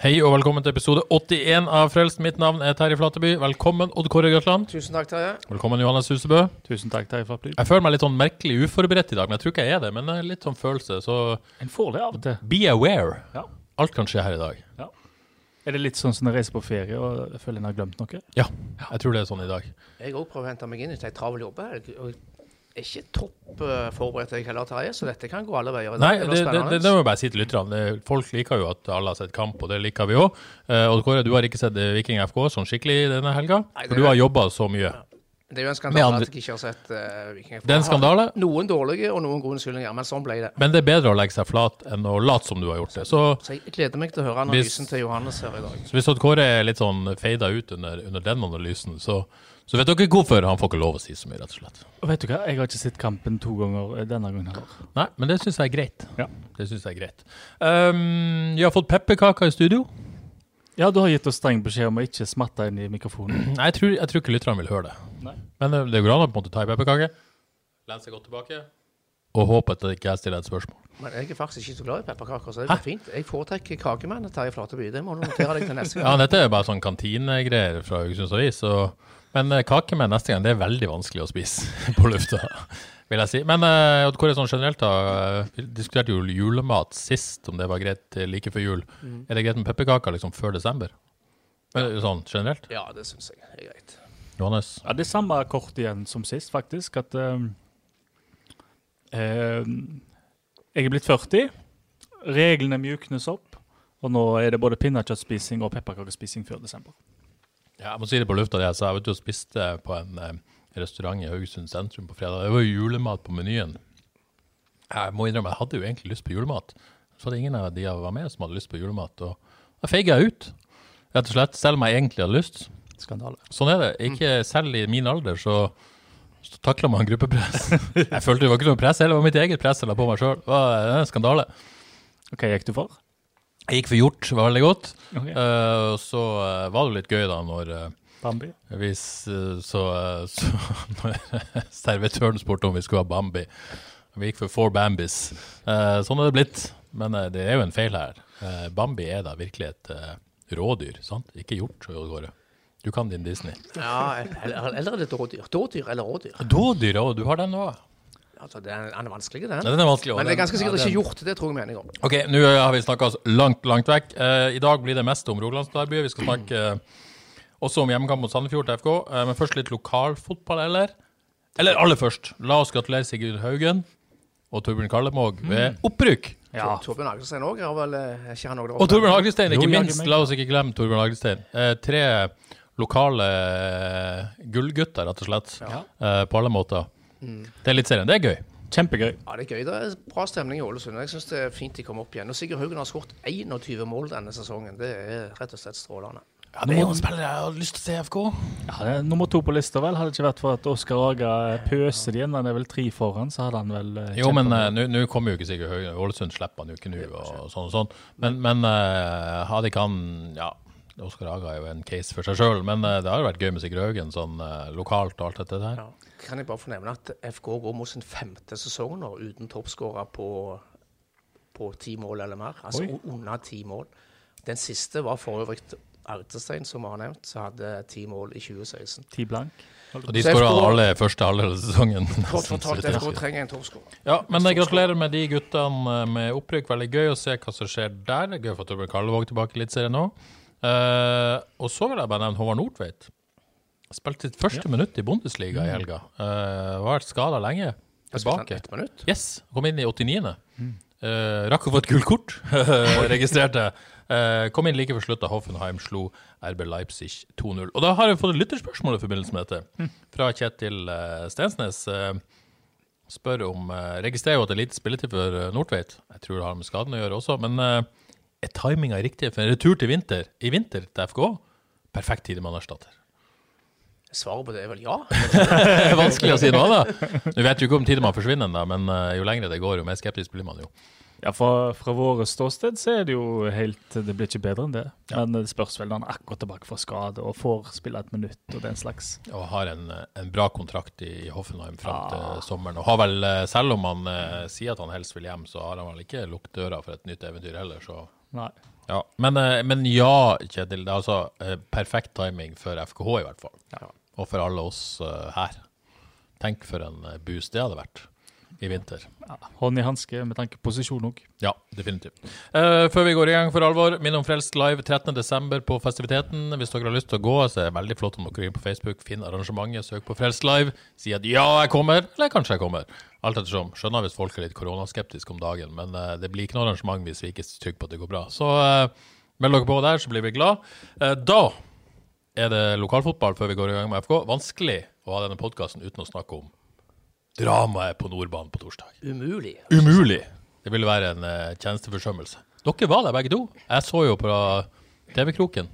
Hei og velkommen til episode 81 av Frelst. Mitt navn er Terje Flateby. Velkommen, Odd Kåre Grøtland. Tusen takk, Terje. Velkommen, Johannes Husebø. Tusen takk, Terje Flateby. Jeg føler meg litt sånn merkelig uforberedt i dag, men jeg tror ikke jeg er det. Men det er litt sånn følelse, så En får det av og til. be aware. Ja. Alt kan skje her i dag. Er det litt sånn som når jeg reiser på ferie og jeg føler en har glemt noe? Ja, jeg tror det er sånn i dag. Jeg òg prøver å hente meg inn etter ei travel jobbehelg. Og ikke topp eh, forberedt jeg heller, Terje, så dette kan gå alle veier. Nei, Det det, det, det, må jeg bare si til lytterne. Folk liker jo at alle har sett kamp, og det liker vi òg. Odd Kåre, du har ikke sett eh, Viking FK sånn skikkelig denne helga? For du er- har jobba så mye. Det er jo en skandale andre- at jeg ikke har sett uh, Viking FK. Det er en skandale. Noen dårlige og noen gode unnskyldninger, men sånn ble det. Men det er bedre å legge seg flat enn å late som du har gjort det. Så Så jeg gleder meg til å høre Hvis- analysen til Johannes her i dag. Så hvis Kåre er litt sånn feida ut under, under den analysen, så, så vet dere hvorfor han får ikke lov å si så mye, rett og slett. Og vet du hva, jeg har ikke sett kampen to ganger eh, denne gangen heller. Nei, men det syns jeg er greit. Ja. Det synes jeg er greit. Um, vi har fått pepperkaker i studio. Ja, du har gitt oss streng beskjed om å ikke smatte inn i mikrofonen. Nei, jeg tror, jeg tror ikke lytterne vil høre det. Nei. Men eh, det går an å på en måte ta en pepperkake, lene seg godt tilbake, og håpe at ikke jeg stiller et spørsmål. Men jeg er faktisk ikke så glad i pepperkaker, så det går fint. Jeg foretrekker kakemenn Terje Flateby. Det må du notere deg til neste gang. Ja, dette er bare sånn kantinegreier fra Haugesunds Avis. og- Men kakemenn neste gang, det er veldig vanskelig å spise på lufta, vil jeg si. Men hvor er det sånn generelt da, eh, vi diskuterte jo julemat sist, om det var greit eh, like før jul. Mm. Er det greit med pepperkaker liksom før desember? Sånn generelt? Ja, det syns jeg er greit. Johannes? Ja, Det er samme kort igjen som sist, faktisk. At uh, eh, jeg er blitt 40. Reglene mjuknes opp. Og nå er det både pinnekjøttspising og pepperkakespising før desember. Ja, jeg må si det på lufta, det jeg sa. Jeg vet du, spiste på en eh, restaurant i Haugesund sentrum på fredag. Det var jo julemat på menyen. Jeg må innrømme, jeg hadde jo egentlig lyst på julemat. Så var det ingen av de jeg var med som hadde lyst på julemat. Og da feiga jeg ut, rett og slett. Selv om jeg egentlig hadde lyst. Skandale. Sånn er det. Ikke selv i min alder så, så takla man gruppepress. Jeg følte det var ikke noe press, heller. det var mitt eget press jeg la på meg sjøl. Det var en skandale. Hva gikk du for? Jeg gikk for gjort, det var veldig godt. Ok. Eh, og så eh, var det litt gøy da når uh, Bambi? hvis, uh, så, eh, så når servitøren spurte om vi skulle ha Bambi. Vi gikk for four Bambis. Eh, sånn er det blitt. Men eh, det er jo en feil her. Eh, Bambi er da virkelig et eh, rådyr, sant? Ikke hjort. Du kan din Disney. Ja, eller, eller er det dådyr? Dådyr eller rådyr? Dådyr òg, du har den òg. Altså, den, den er vanskelig, den. Ja, den er vanskelig. Men det er ganske sikkert ja, ikke gjort. Det tror jeg enige om. Ok, nå har vi snakka oss langt, langt vekk. Eh, I dag blir det mest om Rogalandsderbyet. Vi skal snakke eh, også om hjemmekamp mot Sandefjord til FK. Eh, men først litt lokalfotball, eller? Eller aller først, la oss gratulere Sigurd Haugen og Torbjørn Karlemog ved opprykk. Ja. Torbjørn Agelstein òg har vel eh, ikke han òg Og? Torbjørn Hagelstein, ikke minst. La oss ikke glemme Torbjørn Hagelstein. Eh, tre lokale eh, gullgutter, rett og slett, Ja. Uh, på alle måter. Det er litt serien. Det er gøy. Kjempegøy. Ja, det er gøy. Det er bra stemning i Ålesund. Jeg syns det er fint de kommer opp igjen. Og Sigurd Haugen har skåret 21 mål denne sesongen. Det er rett og slett strålende. Ja, det er jo en spiller jeg har lyst til å se FK. Ja, det er nummer to på lista, vel. Hadde det ikke vært for at Oskar Aga pøser det inn, han er vel tre foran, så hadde han vel eh, Jo, men nå nå kommer jo ikke Sigurd Haugen. Ålesund slipper han jo ikke nå, og sånn og sånn. Men, men uh, hadde ikke han Ja, Oskar Aga er jo en case for seg sjøl, men eh, det har jo vært gøy med Sigurd Haugen sånn eh, lokalt og alt dette der. Ja. Kan jeg bare få nevne at FK går mot sin femte sesong nå uten toppskårer på, på ti mål eller mer. Altså Oi. under ti mål. Den siste var for øvrig Artestein, som har nevnt, som hadde ti mål i 2016. Ti blank. Og de skåra alle første halvdel av sesongen. Kort fortalt, FK trenger en toppskårer. Ja, men jeg gratulerer med de guttene eh, med opprykk. Veldig gøy å se hva som skjer der. Er gøy å få Torbjørn Kallevåg tilbake i Eliteserien nå. Eh, og så vil jeg bare nevne Håvard Nordtveit. Spilte sitt første minutt i Bundesliga i helga. Uh, var vært skada lenge. Tilbake. Yes, kom inn i 89. Eh, rakk å få et gult kort, registrerte. Uh, kom inn like før slutt da Hoffenheim slo RB Leipzig 2-0. Og da har jeg fått et lytterspørsmål i forbindelse med dette, fra Kjetil Stensnes. Spør om Registrerer jo at det er lite spilletid for Nordtveit. Jeg tror det har med skaden å gjøre også. Men er timinga riktig for en retur til vinter i vinter til FK? Perfekt tidemannerstatter. Svaret på det er vel ja. Det er vanskelig å si noe annet. Du vet jo ikke om tidemann forsvinner da, men eh, jo lengre det går, jo mer skeptisk blir man jo. Ja, fra, fra våre ståsted så er det jo helt Det blir ikke bedre enn det. Men det spørs vel når han er akkurat tilbake fra skade og får spille et minutt og den slags. Og har en, en bra kontrakt i Hoffenheim fram til sommeren. Og har vel, eh, selv om han eh, sier at han helst vil hjem, så har han vel ikke lukket døra for et nytt eventyr heller, så Nei. ja. Men, eh, men ja, Kjetil. Det er altså eh, perfekt timing for FKH, i hvert fall. Og for alle oss eh, her. Tenk for en boost det hadde vært i vinter. Hånd i hanske med tanke på posisjon òg. Ja, definitivt. Uh, før vi går i gang for alvor, minn om Frelst live 13.12. på festiviteten. Hvis dere har lyst til å gå, så er det veldig flott om dere går på Facebook, finn arrangementet, søk på Frelst live, si at ja, jeg kommer, eller kanskje jeg kommer. Alt ettersom. Skjønner hvis folk er litt koronaskeptiske om dagen, men uh, det blir ikke noe arrangement hvis vi ikke er trygge på at det går bra. Så uh, meld dere på der, så blir vi glad. Da er det lokalfotball før vi går i gang med FK. Vanskelig å ha denne podkasten uten å snakke om dramaet på Nordbanen på torsdag. Umulig. Umulig. Det ville være en uh, tjenesteforsømmelse. Dere var der begge to. Jeg så jo på TV-kroken.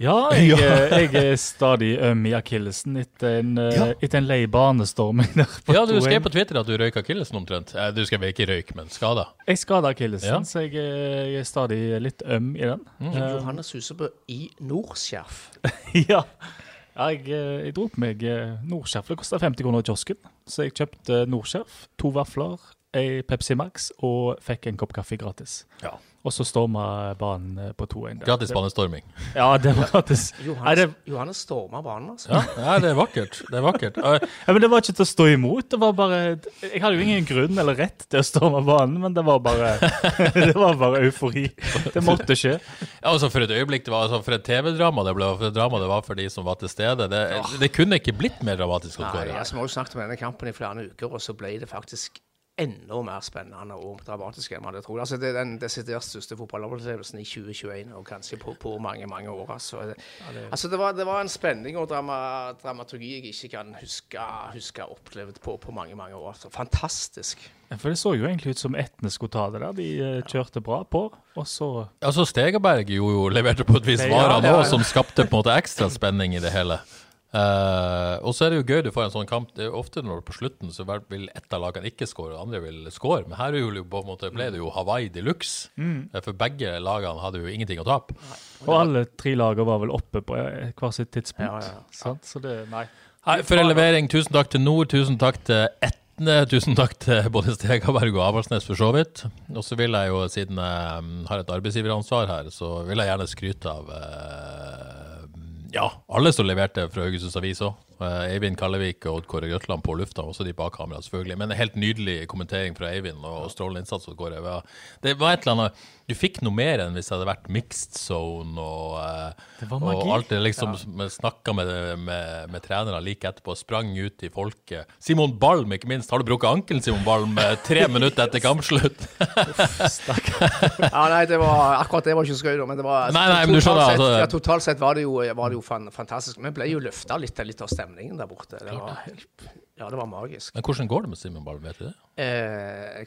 Ja, jeg, eh, jeg er stadig øm i akillesen etter en, eh, Ja. etter en lei banestorming der på Ja, du skrev på Twitter at du røyk akillesen omtrent. Du skrev ikke røyk, men skada. Jeg skada akillesen, Ja. så jeg, jeg er stadig litt øm i den. Mm. Johannes Husebø i Nordskjerf. ja. Jeg, eh, jeg dro på meg eh, Nordskjerf. Det kosta 50 kroner i kiosken, så jeg kjøpte Nordskjerf, to vafler, ei Pepsi Max og fikk en kopp kaffe gratis. Ja. Og så storma banen eh, på 2-1. der. Gratis banestorming. Ja, det var gratis. Johannes, Johannes storma banen, altså. Ja, ja, det er vakkert. Det er vakkert. Ja, men det var ikke til å stå imot. Det var bare Jeg hadde jo ingen grunn eller rett til å storme banen, men det var bare Det var bare eufori. Det måtte skje. Ja, altså For et øyeblikk det var altså for et TV-drama det ble, for et drama det var for de som var til stede. Det, det kunne ikke blitt mer dramatisk. Nei, jeg altså, Vi har jo snakket om denne kampen i flere uker, og så ble det faktisk enda mer spennende og dramatisk enn man hadde trodd. Altså, det er den desidert største fotballopplevelsen i 2021, og kanskje på, på mange mange år. Altså, det, altså det, var, det var en spenning og drama, dramaturgi jeg ikke kan huske, huske opplevd på, på mange mange år. Så fantastisk. Ja, For det så jo egentlig ut som Etne skulle ta det der. De eh, kjørte bra på, og så Altså Stegerberg jo, jo leverte på et vis Ja, varer ja, nå, ja. som skapte på en måte ekstra spenning i det hele. Eh, og så er det jo gøy du får en sånn kamp. Det er jo ofte når på slutten så vil ett av lagene ikke score, og andre vil score. Men her er jo på en måte ble det jo Hawaii de luxe. Mm. For begge lagene hadde jo ingenting å tape. Og alle tre lagene var vel oppe på hvert hver sitt tidspunkt. Ja, ja, ja. Sant? Så det Nei. Hei, for en levering. Tusen takk til Nord, tusen takk til Etne, tusen takk til både Stegaberg og Avaldsnes for så vidt. Og så vil jeg jo, siden jeg mm, har et arbeidsgiveransvar her, så vil jeg gjerne skryte av eh, ja, alle som leverte fra Haugesunds Avis òg. Eivind Kallevik og Odd Kåre Grøtland på lufta, også de bak kamera, selvfølgelig. Men en helt nydelig kommentering fra Eivind, og strålende innsats. Odd Kåre. Det var et eller annet Du fikk noe mer enn hvis det hadde vært mixed zone og, eh, Det og alt det liksom Snakka med, med, med trenere like etterpå, sprang ut i folket. Simon Balm, ikke minst. Har du brukket ankelen, Simon Balm, eh, tre minutter etter kampslutt? Ja, nei, det var, akkurat det var ikke skøy, da, men det var Nei, nei, men du skjønner, totalt, sett, altså- ja, totalt sett var det jo, var det jo fantastisk. Vi ble jo løfta litt, litt av stemningen der borte. Det var, helt- ja, det var magisk. Men hvordan går det med Simon Ball, vet du det? Eh, jeg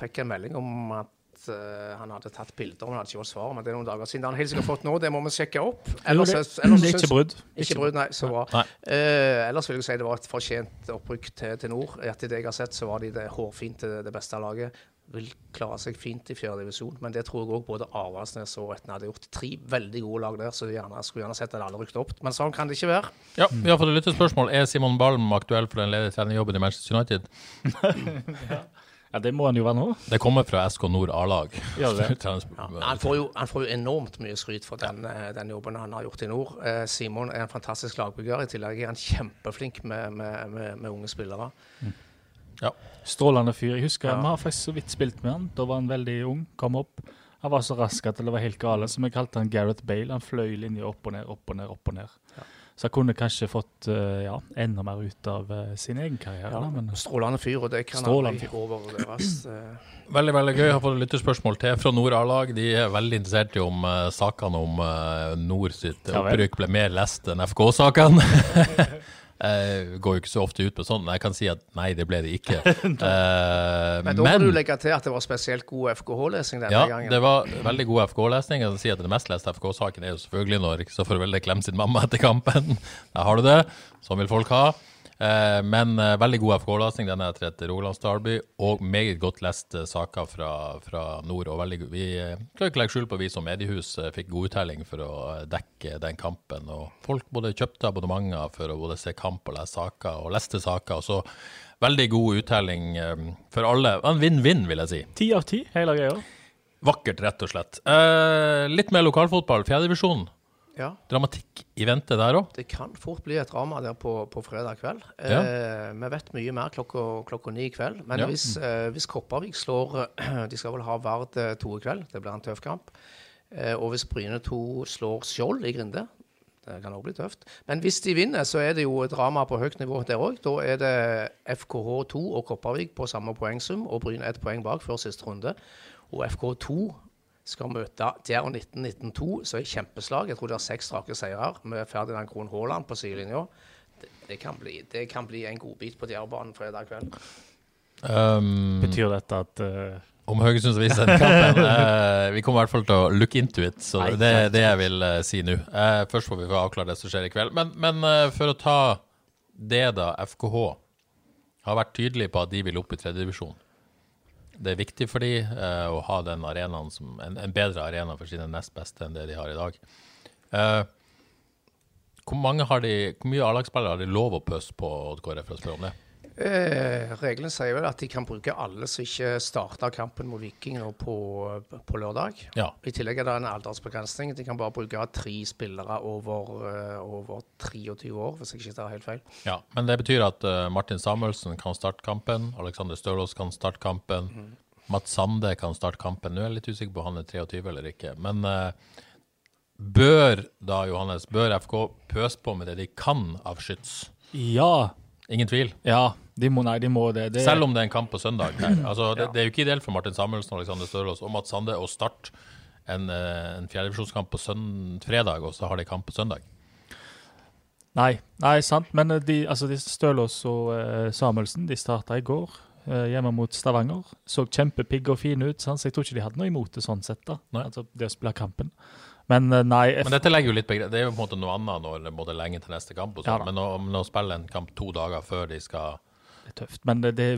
fikk en melding om at eh, han hadde tatt bilder, men han hadde ikke fått svar. Men det er noen dager siden. Det har han helt sikkert fått nå, det må vi sjekke opp. Ellers, ellers, ellers det er ikke brudd. Ikke brudd, nei. Så bra. Eh, ellers vil jeg si det var et fortjent opprykk til, til nord. Etter det jeg har sett, så var de det hårfint det beste laget. Vil klare seg fint i fjerde divisjon, men det tror jeg òg både Avaldsnes og Etne hadde gjort. Tre veldig gode lag der, så jeg gjerne, skulle gjerne sett at alle rykket opp. Men sånn kan det ikke være. Ja, vi har fått et lyttespørsmål. Er Simon Balm aktuell for den ledige trenerjobben i Manchester United? Ja, det må han jo være nå. Det kommer fra SK Nord A-lag. Ja, ja, Han får, jo, han får jo enormt mye skryt for den, eh, den jobben han har gjort i nord. Eh, Simon er en fantastisk lagbygger. I tillegg er han kjempeflink med, med, med, med unge spillere. Ja. Strålende fyr. Jeg husker Ja. Vi har faktisk så vidt spilt med han. Da var han veldig ung, kom opp. Han var så rask at det var helt gale, så vi kalte han Gareth Bale. Han fløy linja opp og ned, opp og ned, opp og ned. Så han kunne kanskje fått eh, ja, enda mer ut av eh, sin egen karriere. Ja, men strålende fyr, og det kan han aldri overvurderes. Eh, Veldig veldig gøy. Jeg har fått et lytterspørsmål til fra Nord A-lag. De er veldig interessert i om uh, sakene om uh, Nord sitt Ja opprykk ble mer lest enn FK-sakene. Jeg går jo ikke så ofte ut på sånn, men jeg kan si at nei, det ble det ikke. Eh, Men da må du legge til at det var spesielt god FKH-lesing denne ja, gangen. det var veldig god FKH-lesning. Jeg si at Den mest leste FK-saken er jo selvfølgelig når Kristoffer Welde klemmer sin mamma etter kampen. Der har du det. Sånn vil folk ha. Eh, men eh, veldig god FK-lesning. Den er etter et Rogalands Derby, og meget godt leste saker fra, fra nord. og veldig, Vi eh, skal ikke legge skjul på vi som mediehus eh, fikk god uttelling for å eh, dekke den kampen. og Folk både kjøpte abonnementer for å både se kamp og lese saker, og leste saker. og så Veldig god uttelling eh, for alle. En vinn-vinn, vil jeg si. ti av ti, hele greia. Vakkert, rett og slett. Eh, litt mer lokalfotball. Fjerdedivisjon. Ja, Dramatikk i vente der òg. det kan fort bli et drama der på, på fredag kveld. Ja. Eh, vi vet mye mer klokka, klokka ni i kveld. Men Ja. hvis, eh, hvis Kopervik slår De skal vel ha Vard eh, to i kveld. Det blir en tøff kamp. Eh, og hvis Bryne 2 slår Skjold i Grinde det kan også bli tøft. Men hvis de vinner, så er det jo et drama på høyt nivå der òg. Da er det FKH2 og Kopervik på samme poengsum, og Bryne ett poeng bak før siste runde. Og FK2 skal møte Djerv 1992, så er kjempeslag. Jeg tror det er seks strake seirer med Ferdinand Krohn Haaland på sidelinja. Det, det, kan bli- det kan bli en godbit på Djervbanen fredag kveld. Um, Betyr dette at uh... om Haugesunds viser den kampen. uh, vi kommer i hvert fall til å look into it, så Nei, det er det jeg vil uh, si nå. Eh, først får vi få avklare det som skjer i kveld. Men, men for å ta det, da. FKH har vært tydelig på at de vil opp i tredjedivisjon. Det er viktig for de eh, å ha den arenaen som, en, en bedre arena for sine nest beste enn det de har i dag. Eh, hvor, mange har de, hvor mye A-lagsspillere har de lov å pøse på, Odd Kåre, for å spørre om det? Eh, reglene sier vel at de kan bruke alle som ikke starta kampen mot Vikinger på, på lørdag. Ja. I tillegg er det en aldersbegrensning. De kan bare bruke tre spillere over, eh, over 23 år, hvis jeg ikke tar helt feil. Ja, men det betyr at uh, Martin Samuelsen kan starte kampen, Alexander Stølås kan starte kampen, Mats Sande kan starte kampen. Nå er jeg litt usikker på om han er 23 eller ikke. Men Uh, bør da, Johannes, bør FK pøse på med det de kan av skyts? Ja. Ingen tvil. Ja, de må, nei, de må det. det Selv om det er en kamp på søndag. Altså, det, det er jo ikke ideelt for Martin Samuelsen, og Alexander Størlås og Mats Sande å starte en, eh, en fjerdedivisjonskamp på sønd, fredag, og så har de kamp på søndag. Nei, nei, sant. Men eh, de, altså, de Stølås og uh, Samuelsen de starta i går uh, hjemme mot Stavanger. Så kjempepigge og fine ut, sant? så jeg tror ikke de hadde noe imot det sånn sett. da. Altså, det å spille kampen. Men eh, nei, Men dette legger jo litt begre- Det er jo på en måte noe annet når det både lenge til neste kamp. Og sånn. Ja men å, å spille en kamp to dager før de skal det er tøft. Men det, det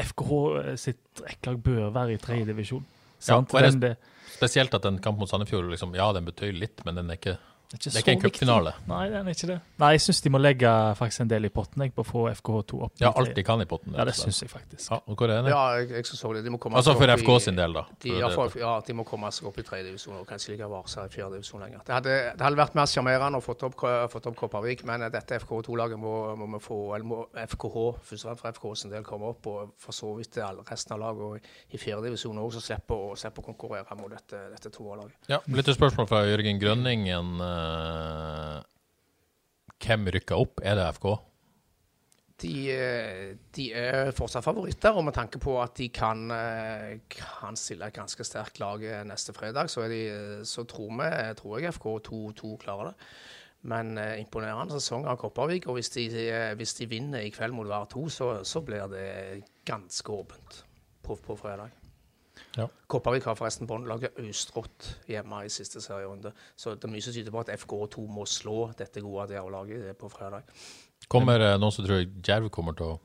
FKH sitt rekklag bør være i tredjedivisjon. Ja, det- Den- det, Spesielt at en kamp mot Sandefjord liksom, ja, den betyr litt, men den er ikke, det er ikke, det er så ikke en cupfinale. Nei, det er ikke det. Nei, jeg syns de må legge faktisk en del i potten jeg, på å få FKH2 opp. Ja, alt de kan i potten. Ja, det syns jeg faktisk. Ja, og hvor er det? Ja, jeg, jeg så det. De må komme Altså for FK i- sin del, da. De, ja, for, ja, de må komme seg opp i tredjedivisjon og kanskje ligge varsa i fjerdedivisjon lenger. Det hadde, det hadde vært mer sjarmerende å fått opp, fått opp Kopervik, men dette FKH2-laget må, må vi få, eller må FKH, først og fremst for FK sin del, komme opp, og for så vidt det resten av laget i fjerdedivisjon òg, så slipper å, slipper å konkurrere mot dette, dette toerlaget. Ja, Litt spørsmål fra Jørgen Grønningen. Eh, hvem rykker opp? Er det FK? De, eh, de er fortsatt favoritter, og med tanke på at de kan, eh, kan stille et ganske sterkt lag neste fredag, så, de, så tror, vi, tror jeg FK 2-2 klarer det. Men imponerende sesong av Kopervik, og hvis de, hvis de vinner i kveld mot hver to, så, så blir det ganske åpent på, på fredag. Ja. Kopervik har forresten båndlaget Østrått hjemme i siste serierunde, så det er mye som tyder på at FK2 må slå dette gode Djerv-laget på fredag. Kommer det noen som tror Djerv kommer til å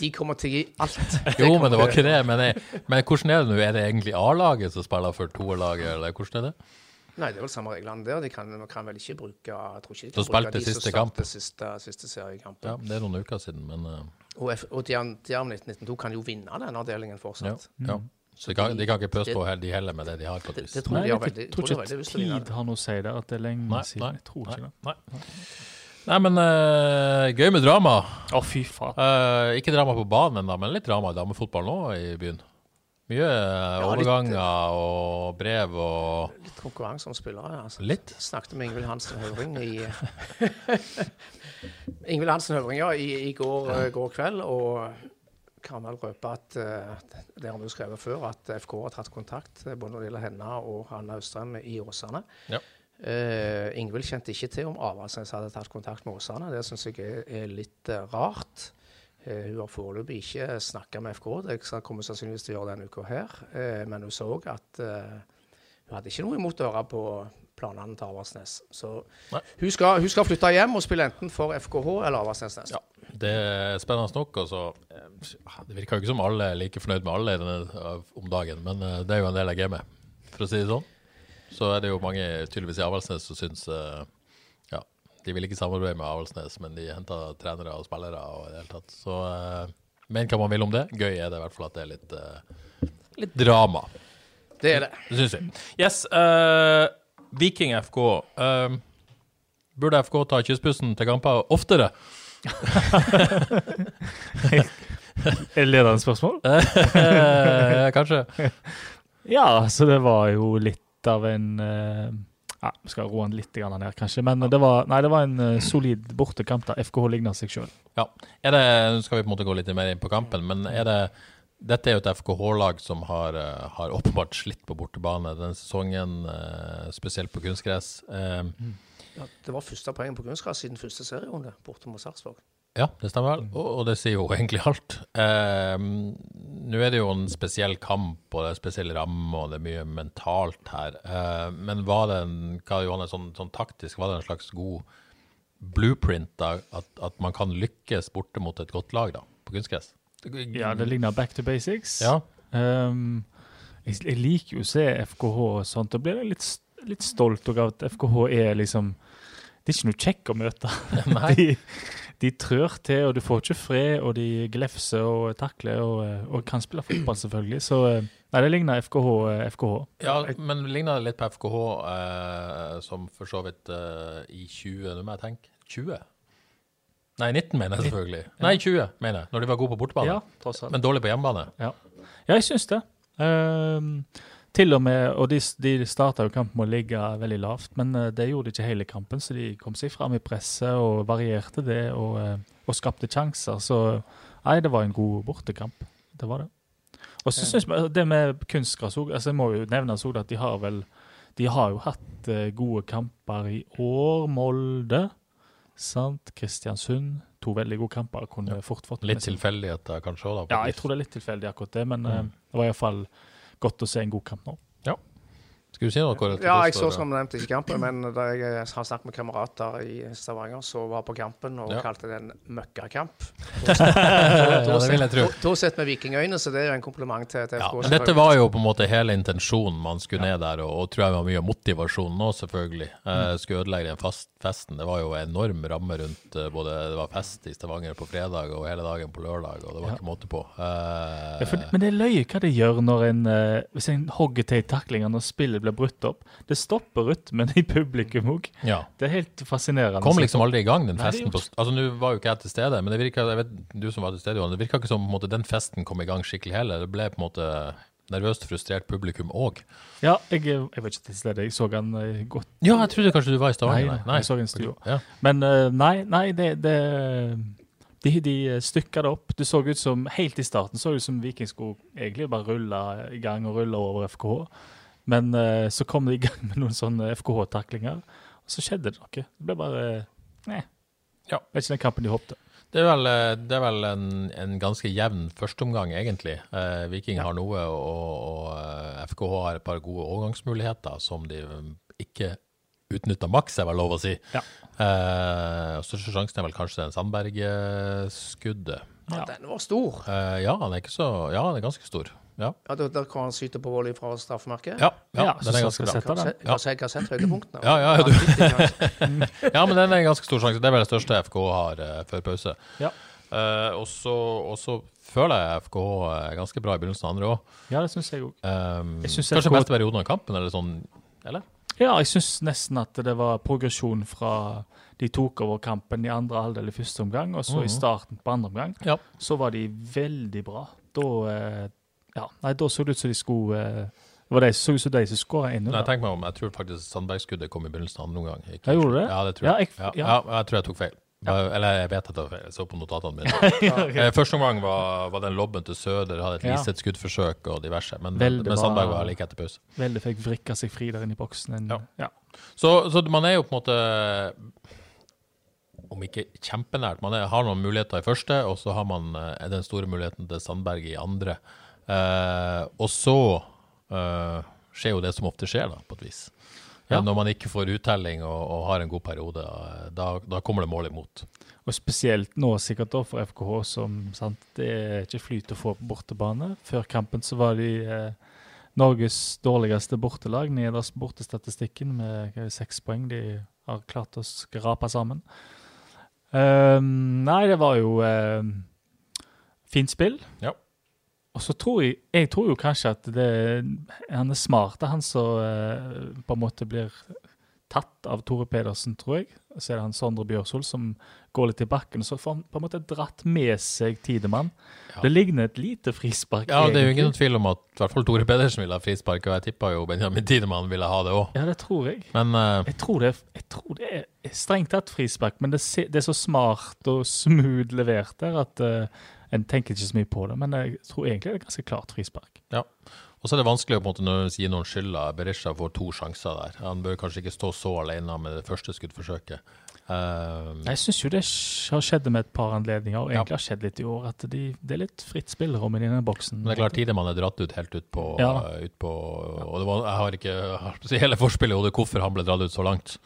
De kommer til å gi alt. Jo, men det var ikke det. Men, jeg, men hvordan er det nå? Er det egentlig A-laget som spiller for toerlaget, eller hvordan er det? Nei, det er vel samme reglene der. De kan, kan vel ikke bruke jeg tror ikke de kan spilte bruke de siste som kamp. starter Siste, siste seriekampen. Ja, Det er noen uker siden, men eh, Og, F- og Djerv 1992 kan jo vinne den avdelingen ja. fortsatt. ja. Så de kan, de kan ikke pøse på de heller med det de har, på Det, det tror Nei, jeg de har veldig, tror tror ikke veldig tid har noe å si der, at det er lenge Nei, siden. nei, Jeg tror ikke det. Nei. Nei, men uh, gøy med drama. Å, fy faen. Uh, ikke drama på banen, ennå, men litt drama i damefotball nå i byen. Mye ja, overganger og brev og Litt konkurranse om spillere. Altså. Litt? Snakket med Ingvild Hansen Høring i Ingvild Hansen Høvringa i, i går, ja. går kveld. Og kan vel røpe at eh, det har vi jo skrevet før, at FK har tatt kontakt eh, både når det gjelder henne og Hanne Austrheim i Åsane. Ja. Uh, Ingvild kjente ikke til om Avaldsnes hadde tatt kontakt med Åsane. Det syns jeg er, er litt uh, rart. Uh, hun har foreløpig ikke snakka med FK. Det kommer sannsynligvis til å gjøre denne uka her. Eh, men hun så at eh, hun hadde ikke noe imot å høre på planene til Avaldsnes. Så hun skal, hun skal flytte hjem og spille enten for FKH eller Avaldsnes neste. Ja, det er spennende nok. Altså, eh, det virker jo ikke som alle er like fornøyd med alle denne, om dagen, men eh, det er jo en del av gamet, for å si det sånn. Så er det jo mange tydeligvis i Avaldsnes som syns eh, Ja, de vil ikke samarbeide med Avaldsnes, men de henter trenere og spillere og i det hele tatt. Så uh, men hva man vil om det. Gøy er det i hvert fall at det er litt, litt drama. Det er det. Det syns jeg. Yes. eh, Viking FK. Uh, burde FK ta kystbussen til kamper oftere? Er det ledende spørsmål? Kanskje. Ja, så det var jo litt av en eh, Ja, vi skal roe den litt ned, kanskje. Men det var, nei, det var en eh, solid bortekamp der FKH ligner seg sjøl. Ja. Er det, nå skal vi på en måte gå litt mer inn på kampen, men er det dette er jo et FKH-lag som har, eh, har åpenbart slitt på bortebane denne sesongen, eh, spesielt på kunstgress. Mm. Ja, det var første poeng på kunstgress siden første serierunde borte mot Sarpsborg. Ja, det stemmer vel, og, og det sier jo egentlig alt. Eh, Nå er det jo en spesiell kamp, og det er spesiell ramme, og det er mye mentalt her. Eh, men var det en, hva Johanne, sånn, sånn taktisk, var det en slags god blueprint da, at, at man kan lykkes borte mot et godt lag da, på kunstgress? Ja, det ligner back to basics. Ja, Um, jeg, jeg liker jo å se FKH og sånt, og blir litt, litt stolt av at FKH er liksom Det er ikke noe kjekk å møte. De, de trør til, og du får ikke fred, og de glefser og takler, og, og kan spille fotball, selvfølgelig. Så eh, nei, det ligner FKH. eh, FKH. Ja, men det ligner litt på FKH, eh, som for så vidt eh, i 20 Nå må jeg tenke 20? Nei, 19 mener jeg selvfølgelig. Nei, 20 mener jeg, når de var gode på bortebane. Ja. Men dårlig på hjemmebane. Ja, jeg syns det. Um, til og med, og de, de starta jo kampen med å ligge veldig lavt, men eh, det gjorde de ikke hele kampen. Så de kom seg fram i presset og varierte det og, eh, og skapte sjanser. Så nei, det var en god bortekamp. Det var det. Og så syns jeg det med kunstgras òg altså Jeg må jo nevne at de har vel De har jo hatt eh, gode kamper i år. Molde, sant? Kristiansund. To veldig gode kamper. Kunne fort fått Litt tilfeldigheter kanskje da. ja, jeg tror det er litt tilfeldig akkurat det, men eh, det var iallfall godt å se en god kamp nå. Skal du si noe, Kåre? Ja, jeg så som nevnt ikke kampen, men da jeg eh, har snakket med kamerater i Stavanger som var på kampen og Ja. kalte det en møkkakamp. Ja, det vil jeg tro. Da- sett med vikingøyne, så det er jo en kompliment til, til Ja, FK. men dette var jo på en måte hele intensjonen. Man skulle ned der, og, og tror jeg var mye av motivasjonen nå, selvfølgelig. Eh, skulle ødelegge den fast, festen. Det var jo enorm ramme rundt eh, både Det var fest i Stavanger på fredag og hele dagen på lørdag, og det var Ja. ikke måte på. Eh, Ja, for, men det er løye hva det gjør når en, eh, hvis en hogger til i og når spillet blir brutt opp. Det stopper rytmen i publikum òg. ja. Det er helt fascinerende. Kom liksom aldri i gang, den Nei, festen. På, altså, Nå var jo ikke jeg til stede, men det virka, jeg vet, du som var til stede, Johan, det virka ikke som måte, den festen kom i gang skikkelig heller. Det ble på en måte nervøst, frustrert publikum òg. Ja, jeg, jeg var ikke til stede. Jeg så han eh, godt. Ja, jeg trodde kanskje du var i Stavanger. Nei, jeg så en stua. Ja. Men eh, nei, nei, det, det de, de stykka det opp. Det så ut som, Helt i starten så det ut som Viking skulle egentlig bare rulle i gang og rulle over FKH. Men eh, så kom de i gang med noen sånne FKH-taklinger, og så skjedde det noe. Det ble bare Nei. Ja. Det er ikke den kampen de håpte. Det er vel, eh, det er vel en, en ganske jevn førsteomgang, egentlig. Eh, Viking har noe, og, og eh, FKH har et par gode overgangsmuligheter som de ikke utnytta maks, er vel lov å si. Ja. Eh, største sjansen er vel kanskje den Sandberg-skuddet. Ja, den var stor. Eh, ja, han er ikke så Ja, han er ganske stor. Ja, Ja, Der der kan han skyte på volley fra straffemerket. ja, ja, Ja, den er ganske bra. jeg sette den. sett- har sett- har sett høydepunktene. Ja, ja, ja, men den er en ganske stor sjanse. Det er vel det største FK har uh, før pause. Ja. Uh, og så føler jeg FK er ganske bra i begynnelsen av andre òg. Ja, det syns jeg òg. Um, Jeg synes kanskje FK beste perioden av kampen, eller sånn? Eller? Ja, jeg syns nesten at det var progresjon fra de tok over kampen i andre halvdel i første omgang, og så Mhm. i starten på andre omgang. Ja. Så var de veldig bra. Da, eh, Ja, nei, da så det ut som de skulle uh, Det var de så ut som de som skåra 1-0. Men jeg tenker meg om, jeg tror faktisk Sandberg-skuddet kom i begynnelsen av andre omgang. ikke jeg gjorde det? Ja, det tror Ja, jeg. jeg- Ja, ja. jeg tror jeg tok feil. Eller jeg vet at feil. Jeg så på notatene mine. okay. Første omgang var, var den lobben til Søder, hadde et Ja. Skuddforsøk og diverse. Men, Veldig men. Sandberg var like etter pause. Veldig fikk vrikka seg fri der inne i boksen. En. Så, så man er jo på en måte Om ikke kjempenært. Man er, har noen muligheter i første, og så har man eh, den store muligheten til Sandberg i andre. Eh, og så eh, skjer jo det som ofte skjer, da, på et vis. Ja. Når man ikke får uttelling og, og har en god periode, eh, da, da kommer det mål imot. Og spesielt nå sikkert da for FKH, som sant, det er ikke flyt å få på bortebane. Før kampen så var de eh, Norges dårligste bortelag, nederst bortestatistikken med seks poeng. De har klart å skrape sammen. Um, nei, det var jo eh, fint spill. Ja. Og så tror jeg Jeg tror jo kanskje at det, han er smart, det er han som eh, på en måte blir tatt av Tore Pedersen, tror jeg. Så er det han Sondre Bjørsol som går litt i bakken. Så får han på en måte dratt med seg Tidemann. Ja. Det ligner et lite frispark. Ja, det er jo ingen tvil om at i hvert fall Tore Pedersen ville ha frispark, og jeg tippa jo Benjamin Tidemann ville ha det òg. Ja, det tror jeg. Men uh, Jeg tror, det, jeg tror det er strengt tatt frispark, men det, det er så smart og smooth levert der at eh, en tenker ikke så mye på det. Men jeg tror egentlig det er ganske klart frispark. Ja. Og så er det vanskelig å på en måte når noen skylda. Berisha får to sjanser der. Han bør kanskje ikke stå så alene med det første skuddforsøket. Um, Jeg syns jo det har skjedd med et par anledninger, og Ja. egentlig har skjedd litt i år, at de, det er litt fritt spillerom i denne boksen. men det er klart Tidemann er dratt ut helt ut på, Ja. ut på Og det var, jeg har ikke jeg har hele forspillet i hodet hvorfor han ble dratt ut så langt.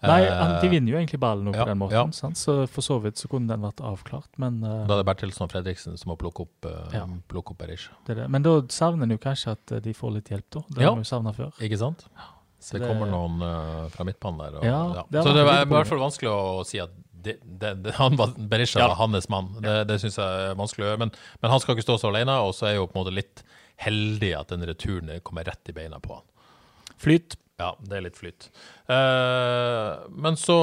Nei, Eh, han, de vinner jo egentlig ballen nå på ja, den måten, ja. så for så vidt så kunne den vært avklart. Men, uh, Da er det Bertilsen og Fredriksen som må plukke opp, uh, Ja. plukke opp Berisha. det er det. men da savner en jo kanskje at de får litt hjelp, da. Det har vi jo savna før. Ikke sant? Så det, kommer noen uh, fra midtbanen der. Og, Ja, det Så det var i hvert fall vanskelig å si at det, det, det, han var, Berisha var hans mann. Det, det syns jeg er vanskelig å gjøre. Men, men han skal ikke stå så alene, og så er jeg jo på en måte litt heldig at den returen kommer rett i beina på han. Flyt. Ja, det er litt flyt. Eh, men så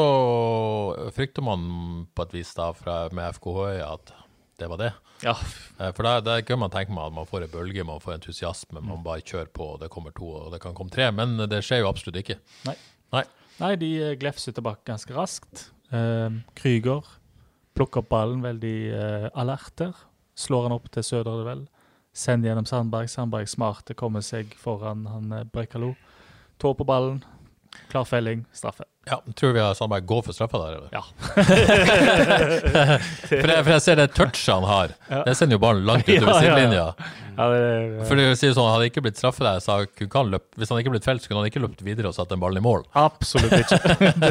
frykter man på et vis da fra, med FKH at det var det. Ja. Eh, For da kan man tenke meg at man får en bølge, man får entusiasme, man bare kjører på, og det kommer to, og det kan komme tre. Men det skjer jo absolutt ikke. Nei. Nei. Nei, de eh, glefser tilbake ganske raskt. Eh, Krüger plukker opp ballen veldig eh, alert der. Slår han opp til Søder, vel. Sender gjennom Sandberg. Sandberg smarte kommer seg foran han eh, Brekalo. Tå på ballen. Klar felling. Straffe. Ja, Tror vi har Sandberg går for straffa der, eller? Ja. For jeg, for jeg ser det touchet han har. Ja. Det sender jo ballen langt utover Ja, ja, ja. ja For det sier sånn, Hadde ikke blitt straffe der, så kunne han løpt, hvis han ikke blitt felt, så kunne han ikke løpt videre og satt den ballen i mål. Absolutt ikke.